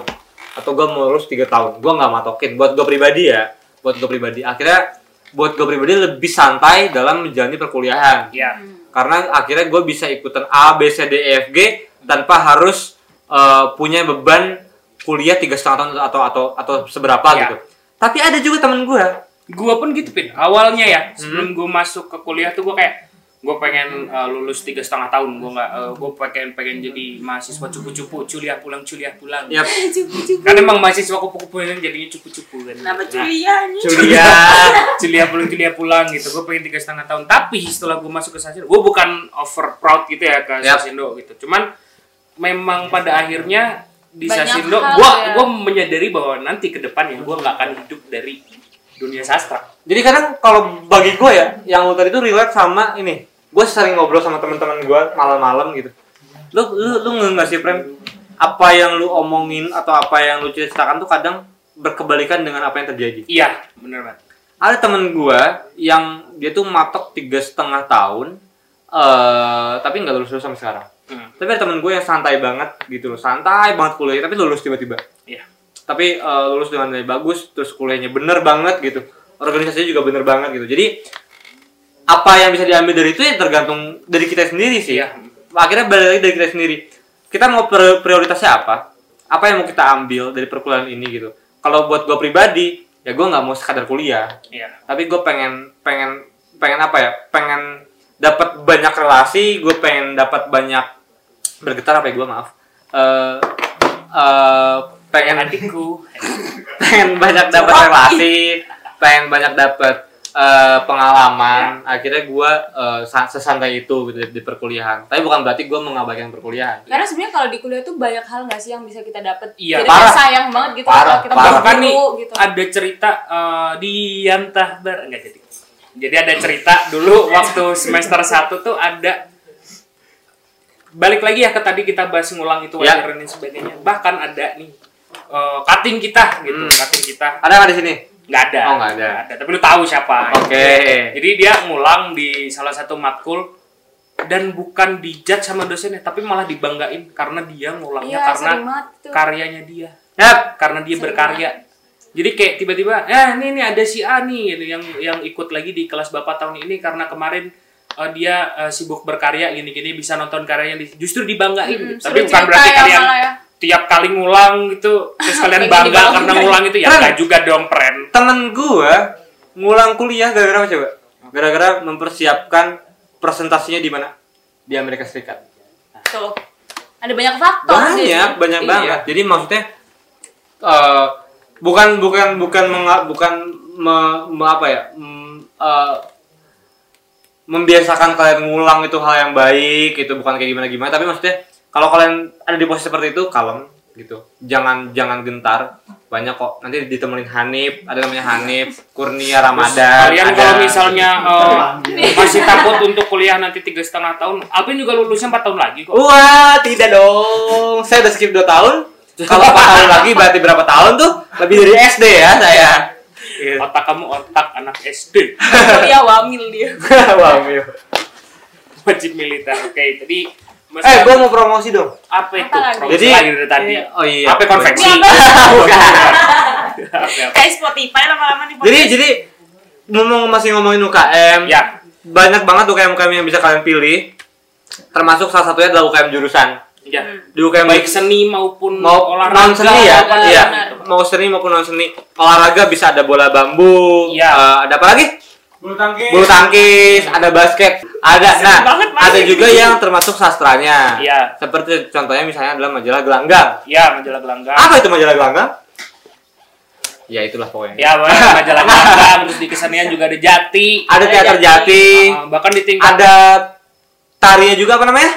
atau gue mau lulus tiga tahun, gue nggak matokin. Buat gue pribadi ya, buat gue pribadi. Akhirnya buat gue pribadi lebih santai dalam menjalani perkuliahan Iya. karena akhirnya gue bisa ikutan A B C D E F G tanpa harus eh, punya beban kuliah tiga setengah tahun atau atau atau seberapa Ya. gitu. Tapi ada juga temen gue Gua pun gitu pin. Awalnya ya Hmm. sebelum gua masuk ke kuliah tuh gua kayak gue pengen uh, lulus tiga setengah tahun gue nggak uh, gue pengen pengen jadi mahasiswa cupu-cupu kuliah pulang kuliah pulang Yap. kan emang mahasiswa kupu-kupu ini jadinya cupu-cupu kan Kenapa Nah, culianya? Kuliah. kuliah pulang kuliah pulang gitu gue pengen tiga setengah tahun tapi setelah gue masuk ke Sasindo gue bukan over proud gitu ya ke Yap. Sasindo gitu cuman memang pada akhirnya di Banyak Sasindo gue ya. gue menyadari bahwa nanti ke depannya gue nggak akan hidup dari dunia sastra Jadi kadang kalau bagi gue ya, yang lu tadi tuh relate sama ini. Gue sering ngobrol sama teman-teman gue malam-malam gitu. Lu lu lu nggak sih, Prem? Apa yang lu omongin atau apa yang lu ceritakan tuh kadang berkebalikan dengan apa yang terjadi. iya bener banget Ada temen gue yang dia tuh matok tiga setengah tahun, eh tapi nggak lulus lulus sampai sekarang. Hmm. Tapi ada temen gue yang santai banget gitu loh, santai banget kuliah, tapi lulus tiba-tiba. iya Tapi eh, lulus dengan nilai bagus, terus kuliahnya bener banget gitu, organisasinya juga bener banget gitu. Jadi apa yang bisa diambil dari itu ya tergantung dari kita sendiri sih. Iya. Akhirnya balik lagi dari kita sendiri. Kita mau pri- prioritasnya apa? Apa yang mau kita ambil dari perkuliahan ini gitu? Kalau buat gue pribadi, ya gue nggak mau sekadar kuliah, iya tapi gue pengen pengen pengen apa ya? Pengen dapat banyak relasi, gue pengen dapat banyak bergetar apa ya gue maaf. Eh eh, pengen adikku pengen banyak dapat relasi, pengen banyak dapat eh, pengalaman. Akhirnya gue sa- sesantai itu gitu di, di perkuliahan. Tapi bukan berarti gue mengabaikan perkuliahan. Karena sebenarnya kalau di kuliah tuh banyak hal nggak sih yang bisa kita dapat. Iya, Jadi parah. sayang banget gitu Parah, kalau kita parah. bahkan nih gitu. ada cerita eh, di Yantah Bar enggak jadi jadi ada cerita dulu waktu semester 1 tuh ada balik lagi ya ke tadi kita bahas ngulang itu Ya. wajar dan sebagainya bahkan ada nih eh, cutting kita gitu Hmm. cutting kita Ada nggak di sini? Nggak ada Oh, nggak ada. tapi lu tahu siapa Oke. jadi dia ngulang di salah satu matkul dan bukan dijudge sama dosennya tapi malah dibanggain karena dia ngulangnya Iya, karena banget karyanya dia Yap. karena dia Sering berkarya. Jadi kayak tiba-tiba, eh ini nih ada si A nih gitu, yang yang ikut lagi di kelas bapak tahun ini karena kemarin eh, dia eh, sibuk berkarya gini-gini bisa nonton karyanya di- justru dibanggain. Hmm, gitu. Tapi bukan berarti ya, kalian malah ya. Tiap kali ngulang gitu terus kalian bangga karena ngulang itu ya enggak juga dong, pren. Temen gue ngulang kuliah gara-gara apa coba? Gara-gara mempersiapkan presentasinya di mana? Di Amerika Serikat. Tuh. Ada banyak faktor di sini. banyak banyak Iya. banget jadi maksudnya eh bukan bukan bukan menga- bukan me- me- apa ya mm, eh, membiasakan kalian ngulang itu hal yang baik itu bukan kayak gimana gimana tapi maksudnya kalau kalian ada di posisi seperti itu kalem gitu jangan jangan gentar banyak kok nanti ditemenin Hanif ada namanya Hanif Kurnia Ramadan Kalian ada- kalau misalnya eh, masih takut untuk kuliah nanti tiga setengah tahun, Alvin juga lulusnya empat tahun lagi kok. Wah, tidak dong. Saya udah skip 2 tahun. Kalau 4 tahun lagi berarti berapa tahun tuh? Lebih dari SD ya saya. Gitu. Otak kamu otak anak SD. Kuliah wamil dia. Wah, Mio. wajib militer. Oke, jadi Mas Eh, gua mau promosi dong. apa itu? Promosi Jadi lagi dari tadi. Oh iya. Apa konveksi? Bukan. Kayak Spotify lama-lama di Jadi jadi ngomong masih ngomongin UKM. Ya. Banyak banget UKM UKM yang bisa kalian pilih. Termasuk salah satunya adalah UKM jurusan. Ya. Di UKM Baik seni maupun mau olahraga. non seni ya, iya. Mau seni maupun non seni. Olahraga bisa ada bola bambu, Iya. eh, ada apa lagi? Bulu tangkis. bulu tangkis, ada basket, ada. Sering Nah, banget, ada juga yang termasuk sastranya. Iya. Seperti contohnya misalnya adalah majalah gelanggang. Ya, majalah gelanggang. Apa itu majalah gelanggang? Ya itulah pokoknya. Ya, majalah gelanggang. Terus di kesenian juga ada jati. Ada teater jati, Ah, bahkan di tingkat ada tarinya juga apa namanya?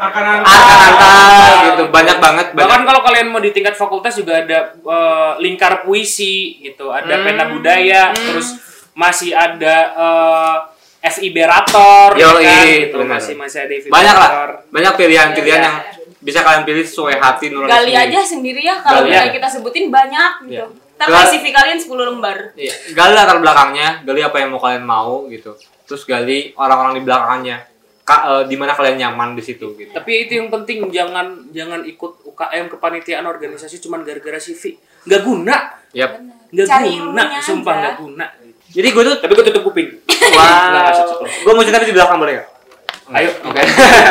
Arkanan. Arkan-arkan gitu, banyak banget. Bahkan Banyak. kalau kalian mau di tingkat fakultas juga ada eh, lingkar puisi gitu, ada Hmm. pena budaya, terus masih ada eh, FIB Rator, ya kan, gitu. benar. masih masih ada FIB Banyak lah, banyak pilihan-pilihan Iya. yang bisa kalian pilih sesuai hati nurani Gali sendiri. aja sendiri ya kalau misalnya kita sebutin banyak gitu. Iya. Ntar Gal- CV kalian 10 lembar. Iya, gali latar belakangnya, gali apa yang mau kalian mau gitu. Terus gali orang-orang di belakangnya. Ka, eh, di mana kalian nyaman di situ gitu. Tapi itu yang penting jangan jangan ikut UKM kepanitiaan organisasi cuman gara-gara CV. Nggak guna. Yap. Nggak Cari guna, sumpah aja. nggak guna. Jadi gue tuh Tapi gue tutup kuping. Wow. Gue mau cerita di belakang boleh gak? Ayo. Oke.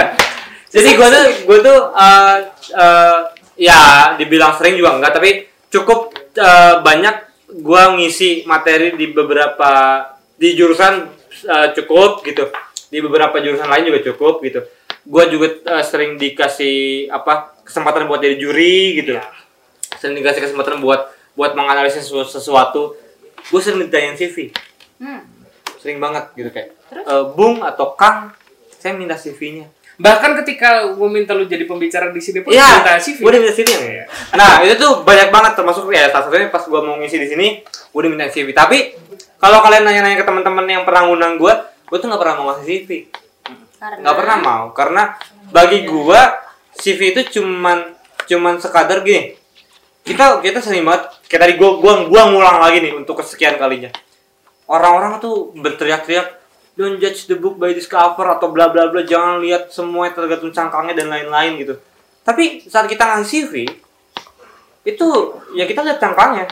Jadi gue tuh gue tuh eh, eh, ya dibilang sering juga enggak tapi cukup eh, banyak gua ngisi materi di beberapa di jurusan cukup gitu di beberapa jurusan lain juga cukup gitu gua juga sering dikasih apa kesempatan buat jadi juri gitu Iya. sering dikasih kesempatan buat buat menganalisis sesu- sesuatu gue sering ditanyain CV Hmm. sering banget gitu kayak "Eh, Bung atau Kang saya minta CV-nya Bahkan ketika gue minta lu jadi pembicara di sini pun Iya, minta CV. gue minta CV yang. Nah, itu tuh banyak banget termasuk ya salah satunya pas gue mau ngisi di sini, gue udah minta CV. Tapi kalau kalian nanya-nanya ke teman-teman yang pernah ngundang gue, gue tuh nggak pernah mau ngasih CV. Karena Nggak pernah mau, karena bagi gue CV itu cuman cuman sekadar gini. Kita kita sering banget kayak tadi gue gua gua ngulang lagi nih untuk kesekian kalinya. Orang-orang tuh berteriak-teriak don't judge the book by this cover atau bla bla bla jangan lihat semua yang tergantung cangkangnya dan lain-lain gitu. Tapi saat kita ngasih CV itu ya kita lihat cangkangnya.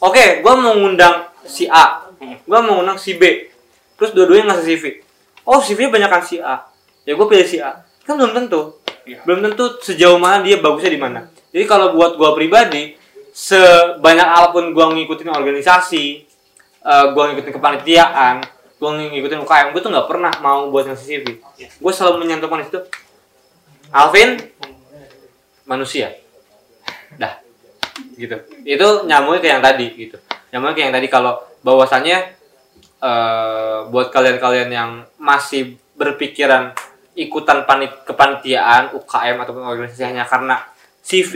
Oke, gua mau ngundang si A, gua mau ngundang si B. Terus dua-duanya ngasih CV. Oh, CV banyakan si A. Ya gue pilih si A. Kan belum tentu. Iya. Belum tentu sejauh mana dia bagusnya di mana. Jadi kalau buat gua pribadi, sebanyak apa pun gua ngikutin organisasi, eh, gua ngikutin kepanitiaan, gua ngikutin UKM, gue tuh nggak pernah mau buat ngasih CV. Gue selalu menyantumkan itu. Alvin, manusia. Dah. Gitu. Itu nyambungnya ke yang tadi gitu. Nyambungnya ke yang tadi kalau bahwasannya eh buat kalian-kalian yang masih berpikiran ikutan panit kepanitiaan UKM ataupun organisasi hanya karena CV,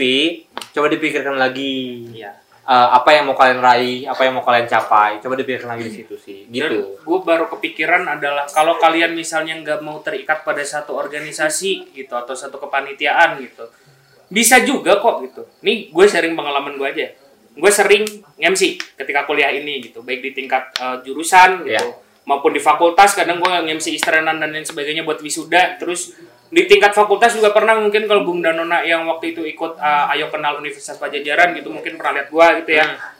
coba dipikirkan lagi. Iya. Eh, apa yang mau kalian raih, apa yang mau kalian capai, coba dipikirkan lagi di situ sih. Dan Gitu. gue baru kepikiran adalah kalau kalian misalnya nggak mau terikat pada satu organisasi gitu atau satu kepanitiaan gitu, bisa juga kok gitu. Nih gue sharing pengalaman gue aja. Gue sering MC ketika kuliah ini gitu, baik di tingkat eh, jurusan gitu Iya. maupun di fakultas. Kadang gue MC istiranan dan lain sebagainya buat wisuda. Terus di tingkat fakultas juga pernah mungkin kalau Bung Danona yang waktu itu ikut eh, Ayo Kenal Universitas Pajajaran gitu mungkin pernah lihat gue gitu ya Hmm.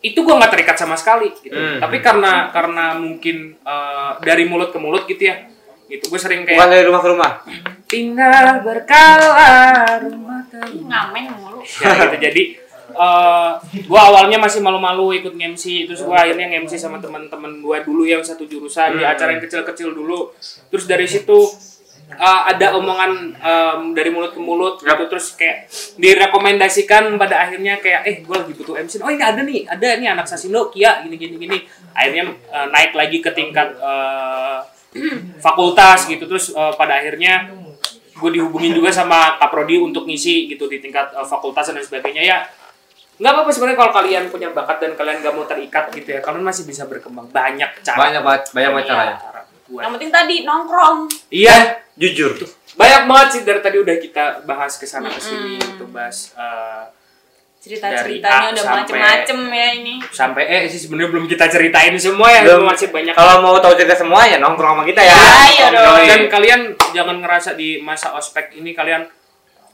itu gue nggak terikat sama sekali gitu Hmm. tapi karena karena mungkin eh, dari mulut ke mulut gitu ya gitu gue sering Bukan kayak dari rumah ke rumah. tinggal berkala rumah ke ngamen mulu. ya gitu jadi eh gue awalnya masih malu-malu ikut MC terus gue akhirnya MC sama teman-teman gue dulu yang satu jurusan di Hmm. acara yang kecil-kecil dulu terus dari situ eh, ada omongan em, dari mulut ke mulut gitu terus kayak direkomendasikan pada akhirnya kayak eh gue lagi butuh MC oh ini ada nih ada nih anak Sasindo Kia gini gini. Gini akhirnya eh, naik lagi ke tingkat eh, fakultas gitu. Terus eh, pada akhirnya gue dihubungin juga sama kaprodi untuk ngisi gitu di tingkat eh, fakultas dan sebagainya. Ya nggak apa-apa sebenarnya kalau kalian punya bakat dan kalian nggak mau terikat gitu ya kalian masih bisa berkembang. Banyak cara. Banyak banget, banyak banget Iya. caranya. cara Yang penting tadi nongkrong. iya Jujur. banyak banget sih dari tadi udah kita bahas ke sana ke sini gitu bahas eh, Cerita-ceritanya Dari A udah macem-macem ya ini. sampai eh sih sebenarnya belum kita ceritain semua ya Belum. masih banyak Kalau mau tahu cerita semua ya nongkrong sama kita ya. Ayo dong. dan kalian jangan ngerasa di masa ospek ini kalian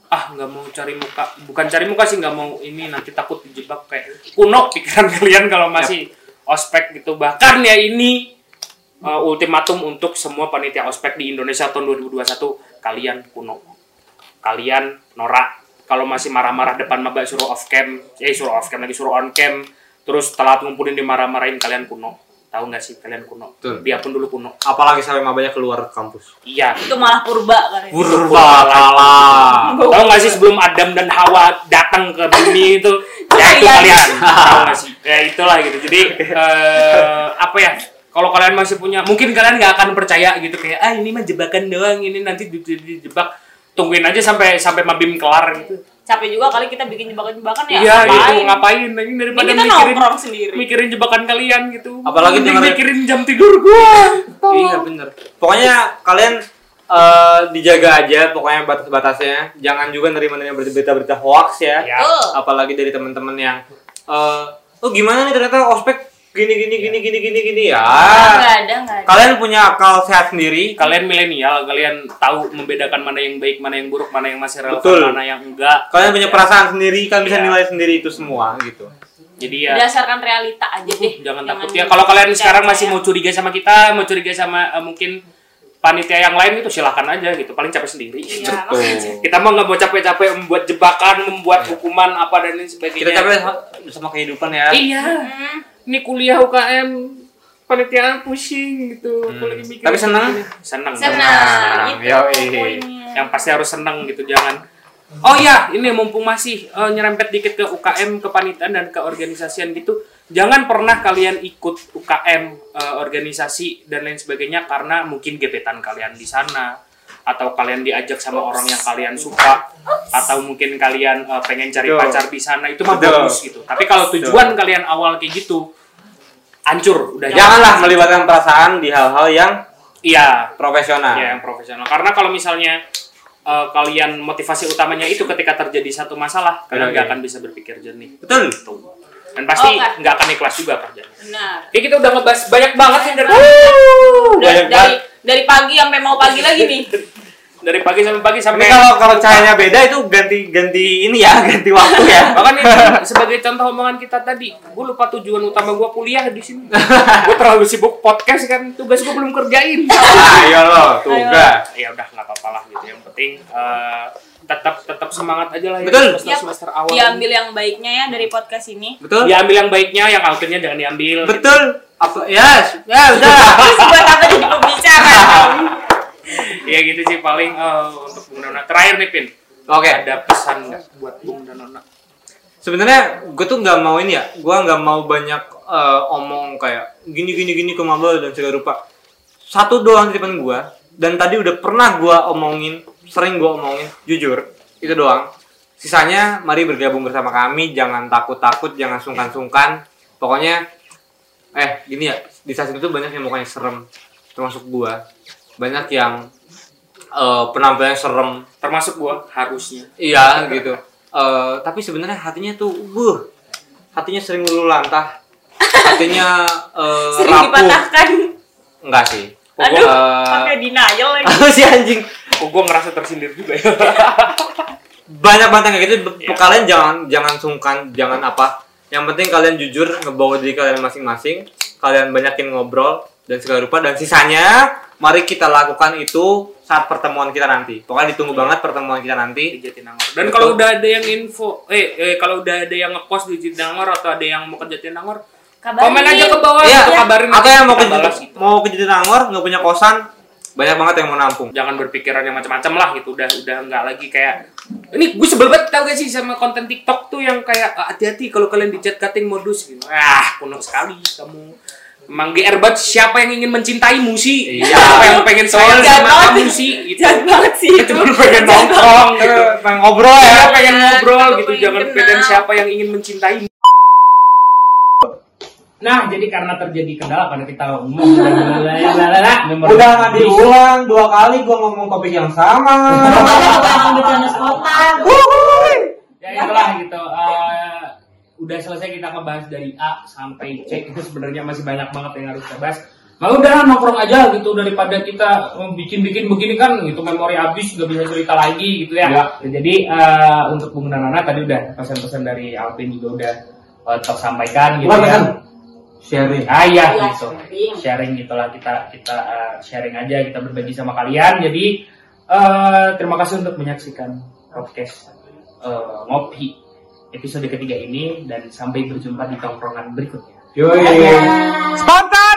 ah nggak mau cari muka bukan cari muka sih nggak mau ini nanti takut dijebak kayak kuno pikiran kalian kalau masih ospek gitu bahkan ya ini uh, ultimatum untuk semua panitia ospek di Indonesia tahun 2021 kalian kuno kalian norak kalau masih marah-marah depan maba suruh off cam eh suruh off cam lagi suruh on cam terus telat ngumpulin dimarah-marahin kalian kuno tahu nggak sih kalian kuno Betul. dia pun dulu kuno Apalagi sampai mabanya keluar kampus. iya Itu malah purba kan. Purba kalah. Tahu nggak sih sebelum Adam dan Hawa datang ke bumi itu, ya itu Kalian. kalian. Tahu nggak sih? Ya itulah gitu. Jadi eh, apa ya? Kalau kalian masih punya, mungkin kalian nggak akan percaya gitu kayak ah ini mah jebakan doang, ini nanti di- di- dijebak. Tungguin aja sampai sampai mabim kelar gitu. Capek juga kali kita bikin jebakan-jebakan ya. Iya gitu ngapain? ngapain lagi daripada Ini kita mikirin nongkrong sendiri. mikirin jebakan kalian gitu. Apalagi dengerin- mikirin jam tidur gua. Iya bener. Pokoknya kalian eh, dijaga aja pokoknya batas-batasnya. Jangan juga nerima-nerima berita-berita hoax ya. Ya. Apalagi dari teman-teman yang eh, oh gimana nih ternyata ospek gini gini gini gini gini gini ya. Enggak ada, enggak ada. Kalian punya akal sehat sendiri. Kalian milenial, kalian tahu membedakan mana yang baik, mana yang buruk, mana yang masih relevan, Betul. mana yang enggak. Kalian punya perasaan sendiri, kalian bisa Iya. nilai sendiri itu semua gitu. Jadi ya Berdasarkan realita aja deh. jangan takut ya kalau kalian sekarang masih mau curiga sama kita mau curiga sama eh, mungkin panitia yang lain itu silakan aja gitu paling capek sendiri Iya, Betul. makanya. kita mah nggak mau capek-capek membuat jebakan membuat hukuman apa dan lain sebagainya Kita capek sama- sama kehidupan ya. iya Hmm. Ini kuliah UKM panitiaan pusing gitu Hmm. apalagi mikir Tapi senang? senang Senang, itu Yoi. poinnya. yang pasti harus senang gitu jangan oh ya ini mumpung masih eh, nyerempet dikit ke UKM kepanitiaan dan keorganisasian gitu jangan pernah kalian ikut UKM eh, organisasi dan lain sebagainya karena mungkin gebetan kalian di sana atau kalian diajak sama orang yang kalian suka. Atau mungkin kalian eh, pengen cari Betul. pacar di sana. Itu mah bagus gitu. Tapi kalau tujuan kalian awal kayak gitu hancur udah Janganlah melibatkan perasaan di hal-hal yang iya. profesional. ya yang profesional. Karena kalau misalnya eh, kalian motivasi utamanya itu ketika terjadi satu masalah kalian nggak akan bisa berpikir jernih. Betul. Tuh. Dan pasti Oke. nggak akan ikhlas juga kerjanya Benar. Oke kita udah ngebahas banyak banget sih dari Dari, dari dari pagi sampai mau pagi lagi nih. dari pagi sampai pagi Tapi sampai kalau kalau cahayanya beda itu ganti ganti ini ya, ganti waktu ya. bahkan itu sebagai contoh omongan kita tadi gue lupa tujuan utama gue kuliah di sini gue terlalu sibuk podcast kan tugas gue belum kerjain Ayo lo, tugas. ya udah nggak apa-apa lah gitu yang penting eh, tetap tetap semangat aja lah ya Betul. semester, Yap. semester awal Diambil yang baiknya ya dari podcast ini. Betul? diambil yang baiknya yang outputnya jangan diambil gitu. Betul. Apa ya? Ya udah. Terus buat apa jadi pembicara? ya gitu sih paling eh, untuk Bung Dona terakhir nih Pin Oke. ada pesan nggak buat Bung Dona Sebenarnya gue tuh nggak mau ini ya, gue nggak mau banyak eh, omong kayak gini gini gini ke Mabel dan segala rupa. Satu doang titipan gue, dan tadi udah pernah gue omongin, sering gue omongin, jujur itu doang. Sisanya mari bergabung bersama kami, jangan takut-takut, jangan sungkan-sungkan. Pokoknya, eh gini ya, di saat itu banyak yang mukanya serem, termasuk gue. Banyak yang eh, penampilannya serem, termasuk gua harusnya Iya gitu. Eh, tapi sebenarnya hatinya tuh, buh, hatinya sering lulu lantah, hatinya eh, Sering rapuh. dipatahkan. Enggak sih. Aduh, Eh, pakai denial lagi. apa sih anjing? oh gua ngerasa tersindir juga ya Banyak banget yang kayak gitu. Iya. Kalian jangan jangan sungkan, jangan apa. Yang penting kalian jujur ngebawa diri kalian masing-masing. Kalian banyakin ngobrol dan segala rupa dan sisanya mari kita lakukan itu saat pertemuan kita nanti. Pokoknya ditunggu banget pertemuan kita di nanti. Jatinangor dan Betul. kalau udah ada yang info eh, eh kalau udah ada yang ngekos di Jatinangor atau ada yang mau ke Jatinangor Kabarin. komen aja ke bawah Iya, atau kabarin atau yang mau ke balas gitu. mau ke Jatinangor nggak punya kosan, banyak banget yang mau nampung. jangan berpikiran yang macam-macam lah gitu udah udah nggak lagi kayak ini gue sebel banget tau gak sih sama konten TikTok tuh yang kayak "Ah, hati-hati kalau kalian di chat cutting modus gitu ah kuno sekali kamu Emang GR banget siapa yang ingin mencintaimu sih? Iya. Siapa yang pengen sayang Jahat sama kamu sih? Gitu. Jahat banget sih itu. cuma pengen nongkrong gitu. pengen ngobrol Ya, ya. pengen ngobrol gitu, jangan pengen siapa yang ingin mencintai. Nah, jadi karena terjadi kendala pada kita ngomong Udah nggak diulang dua kali gua ngomong topik yang sama. Ya itulah gitu. eh, udah selesai kita ngebahas dari A sampai C itu sebenarnya masih banyak banget yang harus kita bahas. Nah udah nongkrong aja gitu daripada kita eh, bikin-bikin begini kan gitu memori habis nggak bisa cerita lagi gitu ya. Ya. Jadi eh, untuk Bung Nana tadi udah pesan-pesan dari Alvin juga udah eh, tersampaikan gitu Bukan ya. pesan. Sharing. Ah iya Iya, gitu. sharing. Sharing gitulah kita kita uh, sharing aja kita berbagi sama kalian. Jadi uh, terima kasih untuk menyaksikan podcast uh, ngopi episode ketiga ini dan sampai berjumpa di tongkrongan berikutnya. Yoi. Spontan.